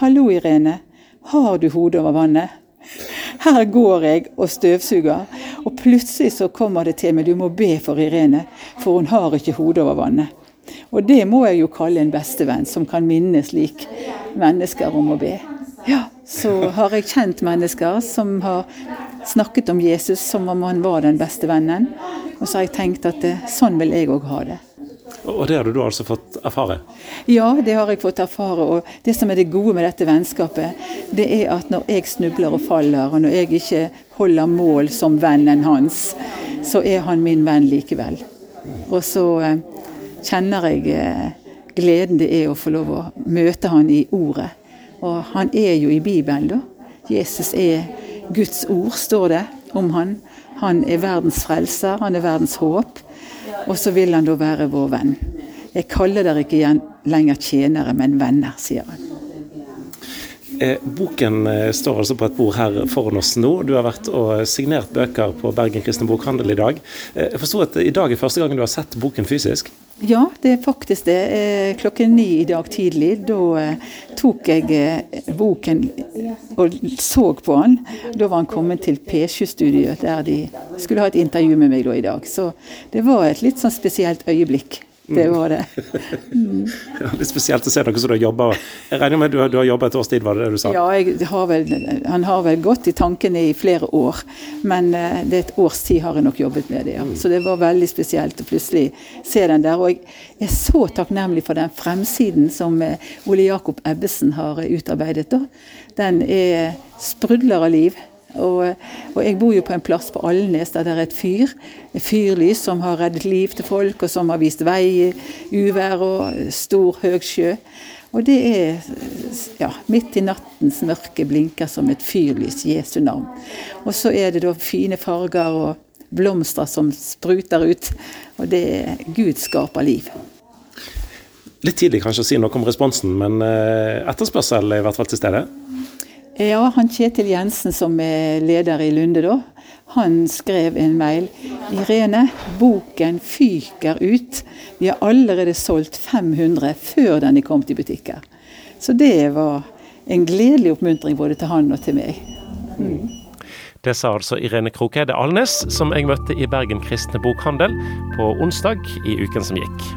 Hallo, Irene. Har du hodet over vannet? Her går jeg og støvsuger, og plutselig så kommer det til meg du må be for Irene, for hun har ikke hodet over vannet. Og det må jeg jo kalle en bestevenn, som kan minne slik mennesker om å be. Ja, så har jeg kjent mennesker som har snakket om Jesus som om han var den beste vennen. Og så har jeg tenkt at det, sånn vil jeg òg ha det. Og det har du da altså fått erfare? Ja, det har jeg fått erfare. Og det som er det gode med dette vennskapet, det er at når jeg snubler og faller, og når jeg ikke holder mål som vennen hans, så er han min venn likevel. Og så eh, kjenner jeg eh, gleden det er å få lov å møte han i ordet. Og han er jo i Bibelen, da. Jesus er Guds ord, står det om han. Han er verdens frelser, han er verdens håp. Og så vil han da være vår venn. Jeg kaller dere ikke lenger tjenere, men venner, sier han. Eh, boken eh, står altså på et bord her foran oss nå. Du har vært og signert bøker på Bergen kristne bokhandel i dag. Eh, jeg forsto at i dag er første gangen du har sett boken fysisk? Ja, det er faktisk det. Klokken ni i dag tidlig, da tok jeg boken og så på den. Da var han kommet til P7-studioet, der de skulle ha et intervju med meg da i dag. Så det var et litt sånn spesielt øyeblikk. Det mm. var det. Mm. Ja, litt spesielt å se noe som du har jobba Jeg regner med du har, du har jobba et års tid, var det det du sa? Ja, har vel, han har vel gått i tankene i flere år. Men uh, det er et års tid har jeg nok jobbet med det, ja. Mm. Så det var veldig spesielt å plutselig se den der. Og jeg er så takknemlig for den fremsiden som uh, Ole Jakob Ebbesen har uh, utarbeidet. Da. Den er sprudler av liv. Og, og, jeg bor jo på en plass på Alnes der det er et fyr. Et fyrlys som har reddet liv til folk, og som har vist vei i uvær og stor, høg sjø. Og det er ja, midt i nattens mørke blinker som et fyrlys, Jesu navn. Og så er det da fine farger og blomster som spruter ut. Og det er Gud skaper liv. Litt tidlig kanskje å si noe om responsen, men eh, etterspørsel er i hvert fall til stede? Ja, han Kjetil Jensen som er leder i Lunde da, han skrev en mail. Irene, boken fyker ut. Vi har allerede solgt 500 før den er kommet i butikker. Så det var en gledelig oppmuntring både til han og til meg. Mm. Det sa altså Irene Krokeide Alnes, som jeg møtte i Bergen kristne bokhandel på onsdag i uken som gikk.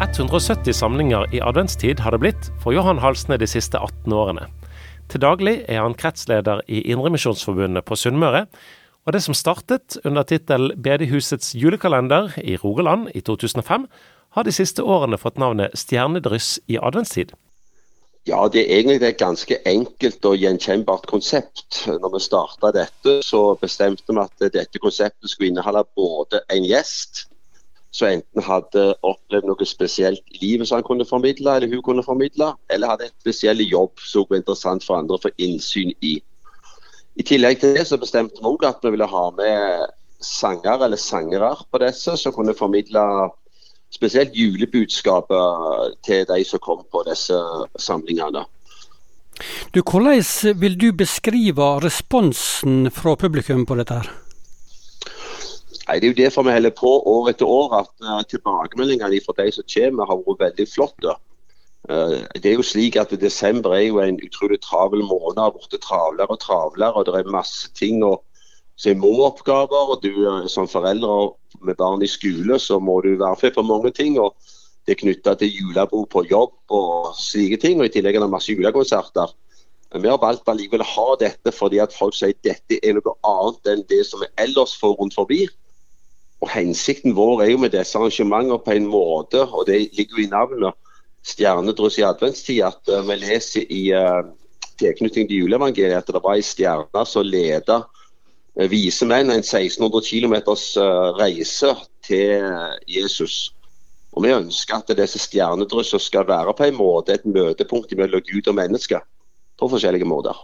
...170 samlinger i adventstid har det blitt for Johan Halsne de siste 18 årene. Til daglig er han kretsleder i Indremisjonsforbundet på Sunnmøre. Og det som startet under tittel Bedehusets julekalender i Rogaland i 2005, har de siste årene fått navnet Stjernedryss i adventstid. Ja, det er egentlig et ganske enkelt og gjenkjennbart konsept. Når vi starta dette, så bestemte vi at dette konseptet skulle inneholde både en gjest som enten hadde opplevd noe spesielt i livet som han kunne formidle, eller hun kunne formidle, eller hadde et spesiell jobb som var interessant for andre å få innsyn i. I tillegg til det så bestemte vi også at vi ville ha med sanger eller sangere på disse, som kunne formidle spesielt julebudskapet til de som kom på disse samlingene. Du, Hvordan vil du beskrive responsen fra publikum på dette? her? Nei, Det er jo derfor vi holder på år etter år, at uh, tilbakemeldingene fra de som kommer har vært veldig flotte. Uh, det er jo slik at Desember er jo en utrolig travel måned, har blitt travlere og travlere. og Det er masse ting og, som er må-oppgaver. og du uh, Som foreldre med barn i skole, så må du være med på mange ting. og Det er knytta til julebord på jobb og slike ting. og I tillegg er det masse julekonserter. Vi har valgt allikevel å ha dette fordi at folk sier dette er noe annet enn det som vi ellers får rundt forbi. Og Hensikten vår er jo med disse arrangementene på en måte, og det ligger jo i navnet, stjernedryss i adventstid, at uh, vi leser i uh, tilknytning til juleevangeliet at det var ei stjerne som ledet uh, vise menn en 1600 km reise til Jesus. Og Vi ønsker at disse stjernedryssene skal være på en måte et møtepunkt mellom Gud og mennesker på forskjellige måter.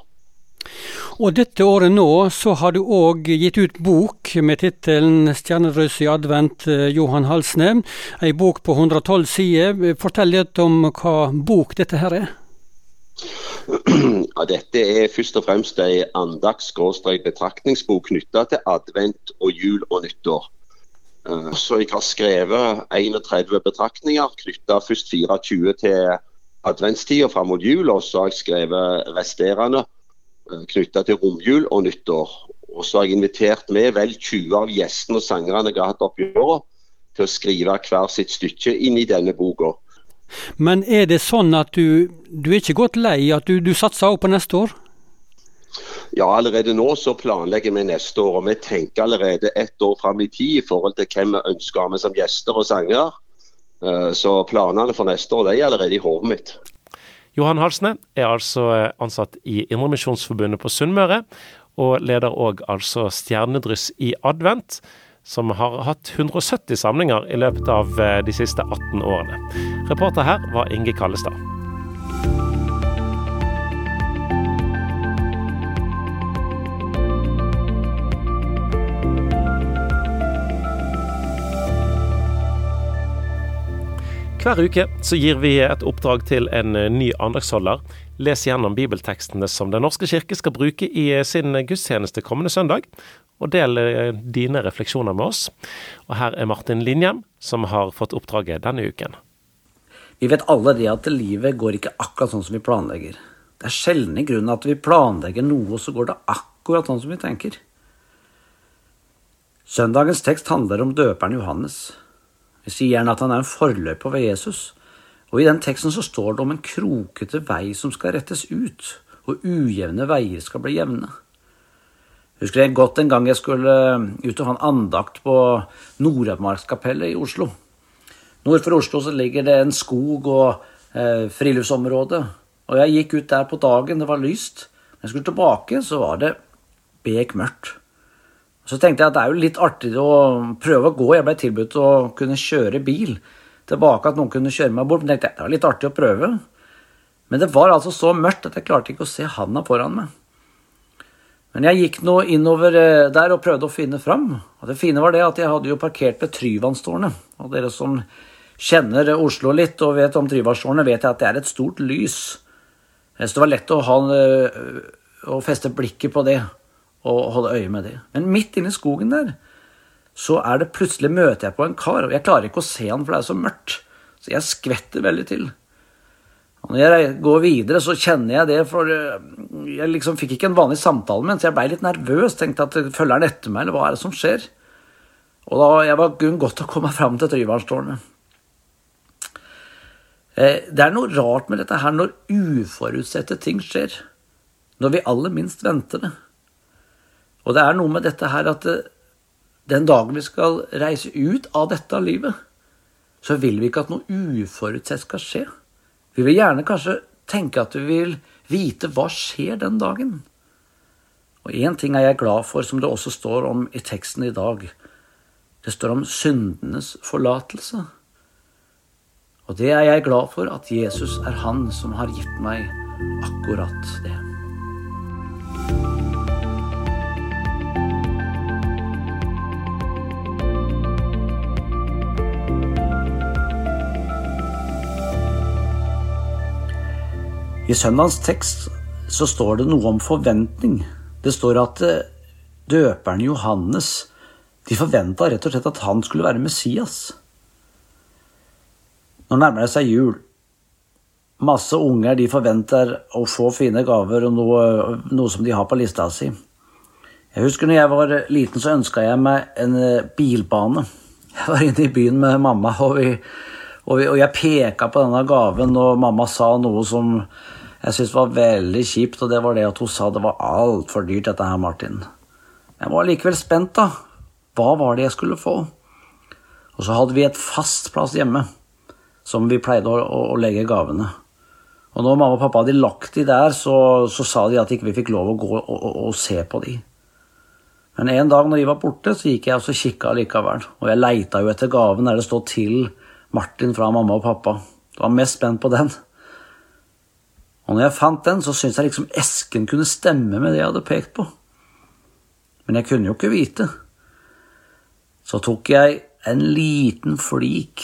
Og dette året nå så har du òg gitt ut bok med tittelen 'Stjernerøs i advent', eh, Johan Halsne. Ei bok på 112 sider. Fortell litt om hva bok dette her er. Ja, dette er først og fremst ei andakts-betraktningsbok knytta til advent og jul og nyttår. Eh, så jeg har skrevet 31 betraktninger knytta først 24 til adventstida fram mot jul, og så har jeg skrevet resterende knytta til romjul og nyttår. Og så har jeg invitert med vel 20 av gjestene og sangerne jeg har hatt opp i året, til å skrive hver sitt stykke inn i denne boka. Men er det sånn at du, du er ikke gått lei, at du, du satser også på neste år? Ja, allerede nå så planlegger vi neste år. Og vi tenker allerede ett år fram i tid i forhold til hvem vi ønsker med som gjester og sanger. Eh, så planene for neste år de er allerede i hodet mitt. Johan Halsne er altså eh, ansatt i Indremisjonsforbundet på Sunnmøre, og leder òg altså Stjernedryss i advent, som har hatt 170 samlinger i løpet av eh, de siste 18 årene. Reporter her var Inge Kallestad. Hver uke så gir vi et oppdrag til en eh, ny andagsholder. Les gjennom bibeltekstene som Den norske kirke skal bruke i eh, sin gudstjeneste kommende søndag, og del eh, dine refleksjoner med oss. Og her er Martin Linjem, som har fått oppdraget denne uken. Vi vet alle det at livet går ikke akkurat sånn som vi planlegger. Det er sjelden i grunnen at vi planlegger noe, og så går det akkurat sånn som vi tenker. Søndagens tekst handler om døperen Johannes. Sier gjerne at han er en forløper ved Jesus. Og I den teksten så står det om en krokete vei som skal rettes ut, og ujevne veier skal bli jevne. Husker jeg godt en gang jeg skulle eh, ut og ha en andakt på Nordmarkskapellet i Oslo. Nord for Oslo så ligger det en skog og eh, friluftsområde. Og jeg gikk ut der på dagen, det var lyst. Når jeg skulle tilbake, så var det bekmørkt. Så tenkte jeg at det er jo litt artig å prøve å gå. Jeg ble tilbudt å kunne kjøre bil tilbake, at noen kunne kjøre meg bort. Men tenkte jeg, det var litt artig å prøve. Men det var altså så mørkt at jeg klarte ikke å se handa foran meg. Men jeg gikk nå innover eh, der og prøvde å finne fram. Og det fine var det at jeg hadde jo parkert ved Tryvannstårnet. Og dere som kjenner Oslo litt og vet om Tryvannstårnet, vet jeg at det er et stort lys. Så det var lett å, ha, eh, å feste blikket på det og holde øye med det. Men midt inne i skogen der så er det plutselig møter jeg på en kar, og jeg klarer ikke å se han, for det er så mørkt. Så jeg skvetter veldig til. Og når jeg går videre, så kjenner jeg det, for eh, jeg liksom fikk ikke en vanlig samtale med ham, så jeg ble litt nervøs. Tenkte at følger han etter meg, eller hva er det som skjer? Og da jeg var godt å komme fram til Tryvannstårnet. Eh, det er noe rart med dette her når uforutsette ting skjer. Når vi aller minst venter det. Og det er noe med dette her at eh, den dagen vi skal reise ut av dette livet, så vil vi ikke at noe uforutsett skal skje. Vi vil gjerne kanskje tenke at vi vil vite hva skjer den dagen. Og én ting er jeg glad for, som det også står om i teksten i dag. Det står om syndenes forlatelse. Og det er jeg glad for, at Jesus er han som har gitt meg akkurat det. I søndagens tekst så står det noe om forventning. Det står at eh, døperen Johannes de forventa rett og slett at han skulle være Messias. Nå nærmer det seg jul. Masse unger de forventer å få fine gaver og noe, noe som de har på lista si. Jeg husker når jeg var liten, så ønska jeg meg en eh, bilbane. Jeg var inne i byen med mamma, og, vi, og, vi, og jeg peka på denne gaven, og mamma sa noe som jeg syntes var veldig kjipt, og det var det at hun sa det var altfor dyrt, dette her, Martin. Jeg var likevel spent, da. Hva var det jeg skulle få? Og så hadde vi et fast plass hjemme som vi pleide å, å, å legge gavene. Og når mamma og pappa hadde lagt de der, så, så sa de at ikke vi ikke fikk lov å gå og, og, og, se på de. Men en dag når de var borte, så gikk jeg og kikka likevel. Og jeg leita jo etter gaven der det stod 'til Martin' fra mamma og pappa. Jeg var mest spent på den. Og når jeg fant den, så syntes jeg liksom esken kunne stemme med det jeg hadde pekt på. Men jeg kunne jo ikke vite. Så tok jeg en liten flik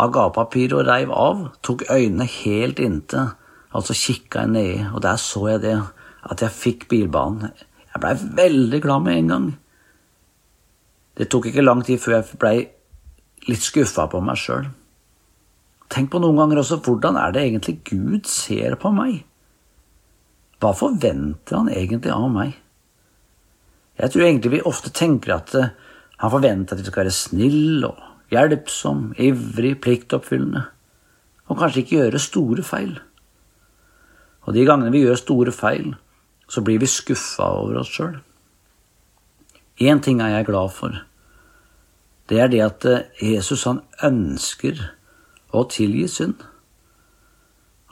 av gavepapiret og reiv av, tok øynene helt inntil, altså kikka jeg nedi, og der så jeg det, at jeg fikk bilbanen. Jeg blei veldig glad med en gang. Det tok ikke lang tid før jeg blei litt skuffa på meg sjøl. Tenk på noen ganger også hvordan er det egentlig Gud ser på meg? Hva forventer han egentlig av meg? Jeg tror egentlig vi ofte tenker at eh, han forventer at vi skal være snill og hjelpsom, ivrig, pliktoppfyllende, og kanskje ikke gjøre store feil. Og de gangene vi gjør store feil, så blir vi skuffa over oss sjøl. Én ting er jeg glad for. Det er det at eh, Jesus han ønsker og tilgi synd.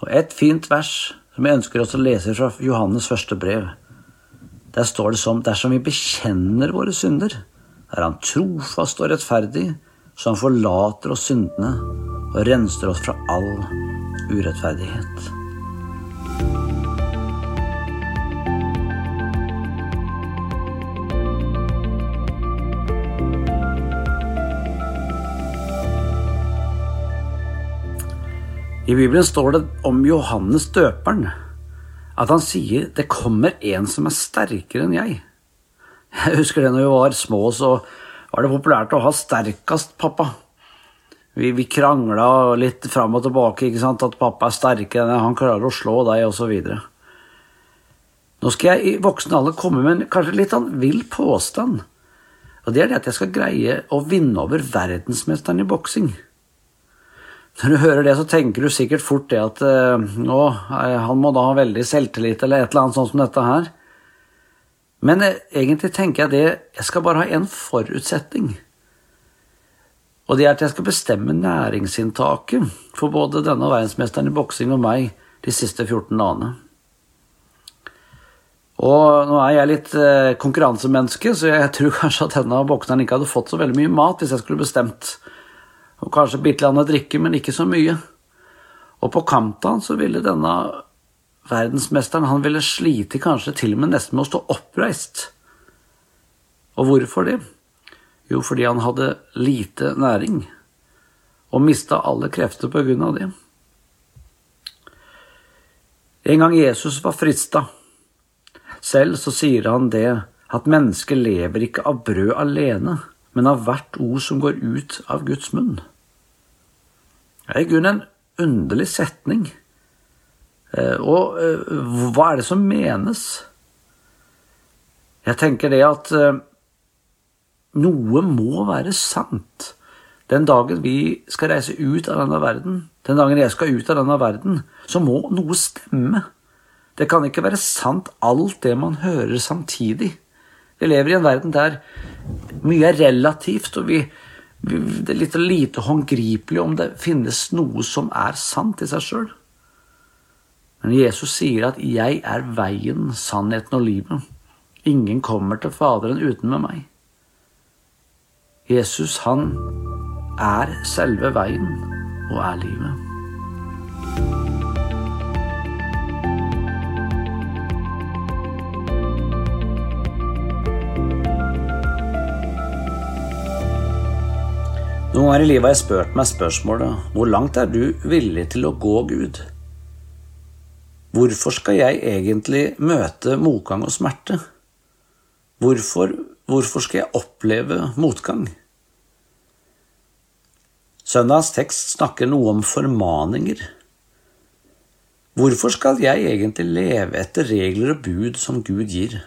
Og et fint vers som jeg ønsker oss å lese fra Johannes første brev. Der står det som dersom vi bekjenner våre synder, er Han trofast og rettferdig, så Han forlater oss syndene og renser oss fra all urettferdighet. I Bibelen står det om Johannes døperen at han sier 'det kommer en som er sterkere enn jeg'. Jeg husker det når vi var små, så var det populært å ha sterkest pappa. Vi, vi krangla litt fram og tilbake, ikke sant? at pappa er sterkere enn jeg, han klarer å slå deg, osv. Nå skal jeg i voksen alder komme med en kanskje litt sånn vill påstand. Og det er det at jeg skal greie å vinne over verdensmesteren i boksing. Når du hører det, så tenker du sikkert fort det at uh, å, han må da ha veldig selvtillit eller et eller annet sånt som dette her. Men uh, egentlig tenker jeg det Jeg skal bare ha en forutsetning. Og det er at jeg skal bestemme næringsinntaket for både denne verdensmesteren i boksing og meg de siste 14 dagene. Og nå er jeg litt konkurransemenneske, så jeg tror kanskje at denne bokseren ikke hadde fått så veldig mye mat hvis jeg skulle bestemt og kanskje bitte litt drikke, men ikke så mye. Og på kampdagen så ville denne verdensmesteren han ville slite kanskje til og med nesten med å stå oppreist. Og hvorfor det? Jo, fordi han hadde lite næring, og mista alle krefter på grunn av det. En gang Jesus var frista, selv så sier han det at mennesket lever ikke av brød alene, men av hvert ord som går ut av Guds munn. Det er i grunnen en underlig setning. Eh, og eh, hva er det som menes? Jeg tenker det at eh, noe må være sant. Den dagen vi skal reise ut av denne verden, den dagen jeg skal ut av denne verden, så må noe stemme. Det kan ikke være sant alt det man hører samtidig. Vi lever i en verden der mye er relativt, og vi, vi, det er litt lite håndgripelig om det finnes noe som er sant i seg sjøl. Men Jesus sier at 'jeg er veien, sannheten og livet'. Ingen kommer til Faderen uten med meg. Jesus, han er selve veien og er livet. Noen ganger i livet har jeg spurt meg spørsmålet hvor langt er du villig til å gå, Gud? Hvorfor skal jeg egentlig møte motgang og smerte? Hvorfor, hvorfor skal jeg oppleve motgang? Søndagens tekst snakker noe om formaninger. Hvorfor skal jeg egentlig leve etter regler og bud som Gud gir?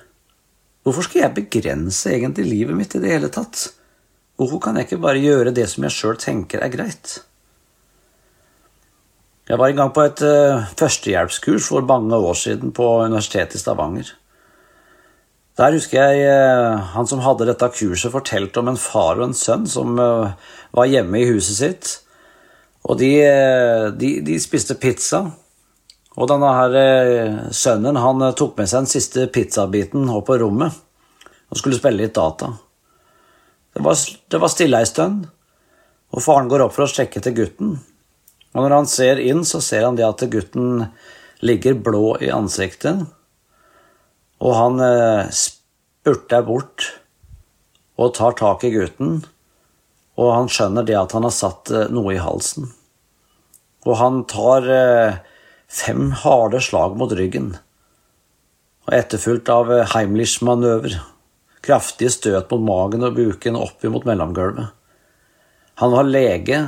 Hvorfor skal jeg begrense egentlig livet mitt i det hele tatt? Hvorfor kan jeg ikke bare gjøre det som jeg sjøl tenker er greit? Jeg var en gang på et uh, førstehjelpskurs for mange år siden på Universitetet i Stavanger. Der husker jeg uh, han som hadde dette kurset, fortalte om en far og en sønn som uh, var hjemme i huset sitt. Og de, de, de spiste pizza. Og denne her sønnen han tok med seg den siste pizzabiten opp på rommet og skulle spille litt data. Det var, det var stille ei stund, og faren går opp for å sjekke til gutten. Og når han ser inn, så ser han det at gutten ligger blå i ansiktet, og han eh, spurter bort og tar tak i gutten, og han skjønner det at han har satt eh, noe i halsen. Og han tar eh, fem harde slag mot ryggen, og etterfulgt av Heimlich-manøver kraftige støt mot magen og buken opp mot mellomgulvet. Han var lege,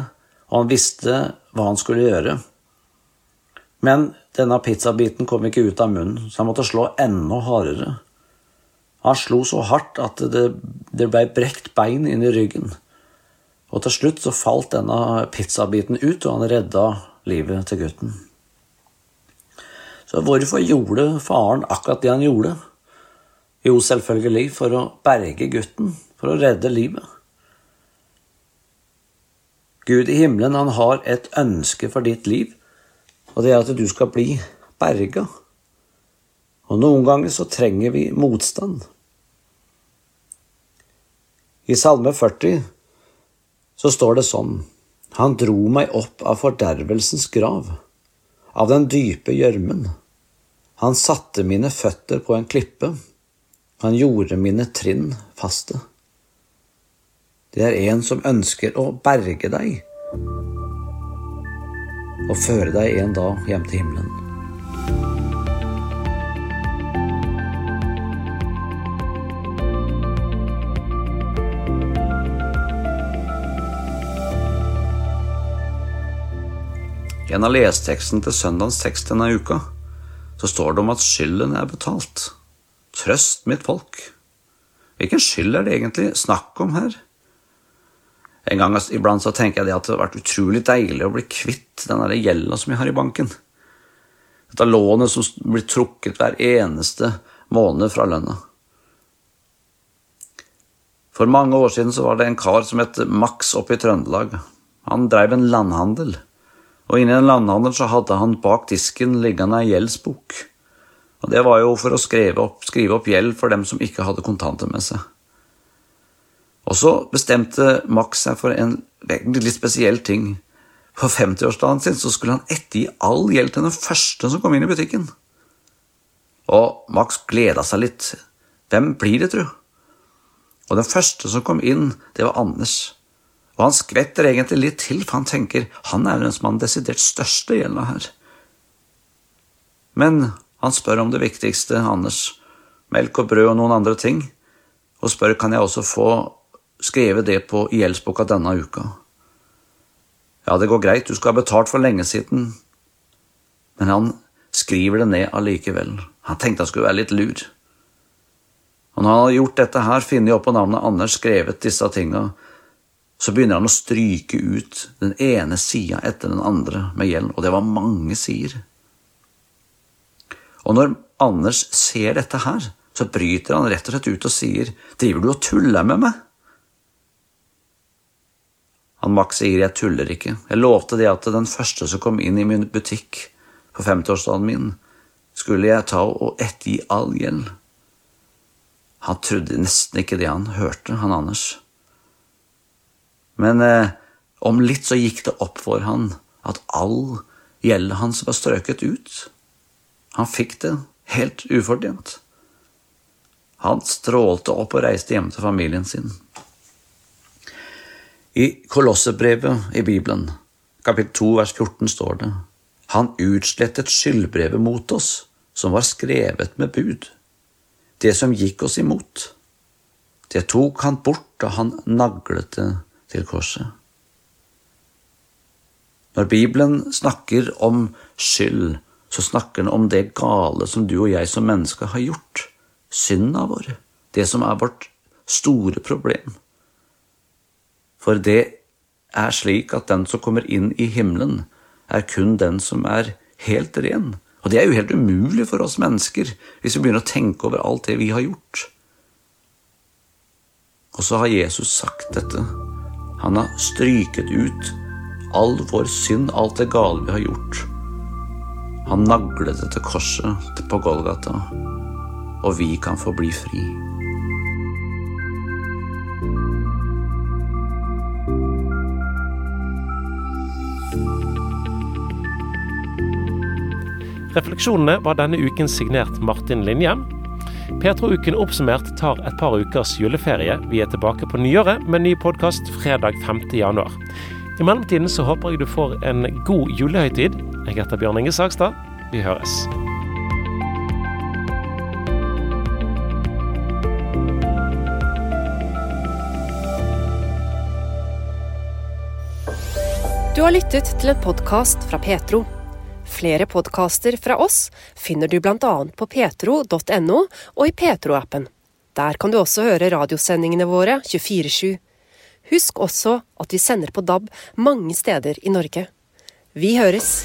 og han visste hva han skulle gjøre. Men denne pizzabiten kom ikke ut av munnen, så han måtte slå enda hardere. Han slo så hardt at det, det ble brekt bein inn i ryggen. Og til slutt så falt denne pizzabiten ut, og han redda livet til gutten. Så hvorfor gjorde faren akkurat det han gjorde? Jo, selvfølgelig for å berge gutten, for å redde livet. Gud i himmelen, han har et ønske for ditt liv, og det er at du skal bli berga. Og noen ganger så trenger vi motstand. I Salme 40 så står det sånn Han dro meg opp av fordervelsens grav, av den dype gjørmen. Han satte mine føtter på en klippe han gjorde mine trinn faste. Det er en som ønsker å berge deg og føre deg en dag hjem til himmelen. I en av lesteksten til søndagens tekst denne uka så står det om at skylden er betalt. Trøst mitt folk. Hvilken skyld er det egentlig snakk om her? En gang iblant så tenker jeg det at det har vært utrolig deilig å bli kvitt den gjelda som jeg har i banken. Dette lånet som blir trukket hver eneste måned fra lønna. For mange år siden så var det en kar som het Max oppe i Trøndelag. Han drev en landhandel, og inni en landhandel så hadde han bak disken liggende ei gjeldsbok. Og Det var jo for å skrive opp, skrive opp gjeld for dem som ikke hadde kontanter med seg. Og så bestemte Max seg for en litt spesiell ting. På 50-årsdagen sin så skulle han ettergi all gjeld til den første som kom inn i butikken. Og Max gleda seg litt. Hvem blir det, tru? Og den første som kom inn, det var Anders. Og han skvetter egentlig litt til, for han tenker han er den som har den desidert største gjelda her. Men han spør om det viktigste, Anders, melk og brød og noen andre ting, og spør kan jeg også få skrive det på gjeldsboka denne uka. Ja, det går greit, du skal ha betalt for lenge siden, men han skriver det ned allikevel. Han tenkte han skulle være litt lur. Og når han har gjort dette her, funnet opp på navnet Anders, skrevet disse tinga, så begynner han å stryke ut den ene sida etter den andre med gjeld, og det var mange sider. Og når Anders ser dette her, så bryter han rett og slett ut og sier, driver du og tuller med meg? Han Max sier, jeg tuller ikke, jeg lovte det at den første som kom inn i min butikk på 50-årsdagen min, skulle jeg ta og ettergi all gjeld. Han trodde nesten ikke det han hørte, han Anders. Men eh, om litt så gikk det opp for han at all gjeldet hans var strøket ut. Han fikk det helt ufortjent. Han strålte opp og reiste hjem til familien sin. I Kolossebrevet i Bibelen, kapittel 2 vers 14, står det Han utslettet skyldbrevet mot oss, som var skrevet med bud, det som gikk oss imot. Det tok han bort da han naglet det til korset. Når Bibelen snakker om skyld, så snakker han om det gale som du og jeg som mennesker har gjort. Synda vår. Det som er vårt store problem. For det er slik at den som kommer inn i himmelen, er kun den som er helt ren. Og det er jo helt umulig for oss mennesker hvis vi begynner å tenke over alt det vi har gjort. Og så har Jesus sagt dette. Han har stryket ut all vår synd, alt det gale vi har gjort. Han naglet dette korset på Golgata, og vi kan få bli fri. Refleksjonene var denne uken signert Martin Linjem. Petro-uken oppsummert tar et par ukers juleferie. Vi er tilbake på nyåret med ny podkast fredag 5. januar. I mellomtiden så håper jeg du får en god julehøytid. Jeg heter Bjørn Inge Sagstad. Vi høres. Du har lyttet til en podkast fra Petro. Flere podkaster fra oss finner du bl.a. på petro.no og i Petro-appen. Der kan du også høre radiosendingene våre 24-7. Husk også at vi sender på DAB mange steder i Norge. Vi høres!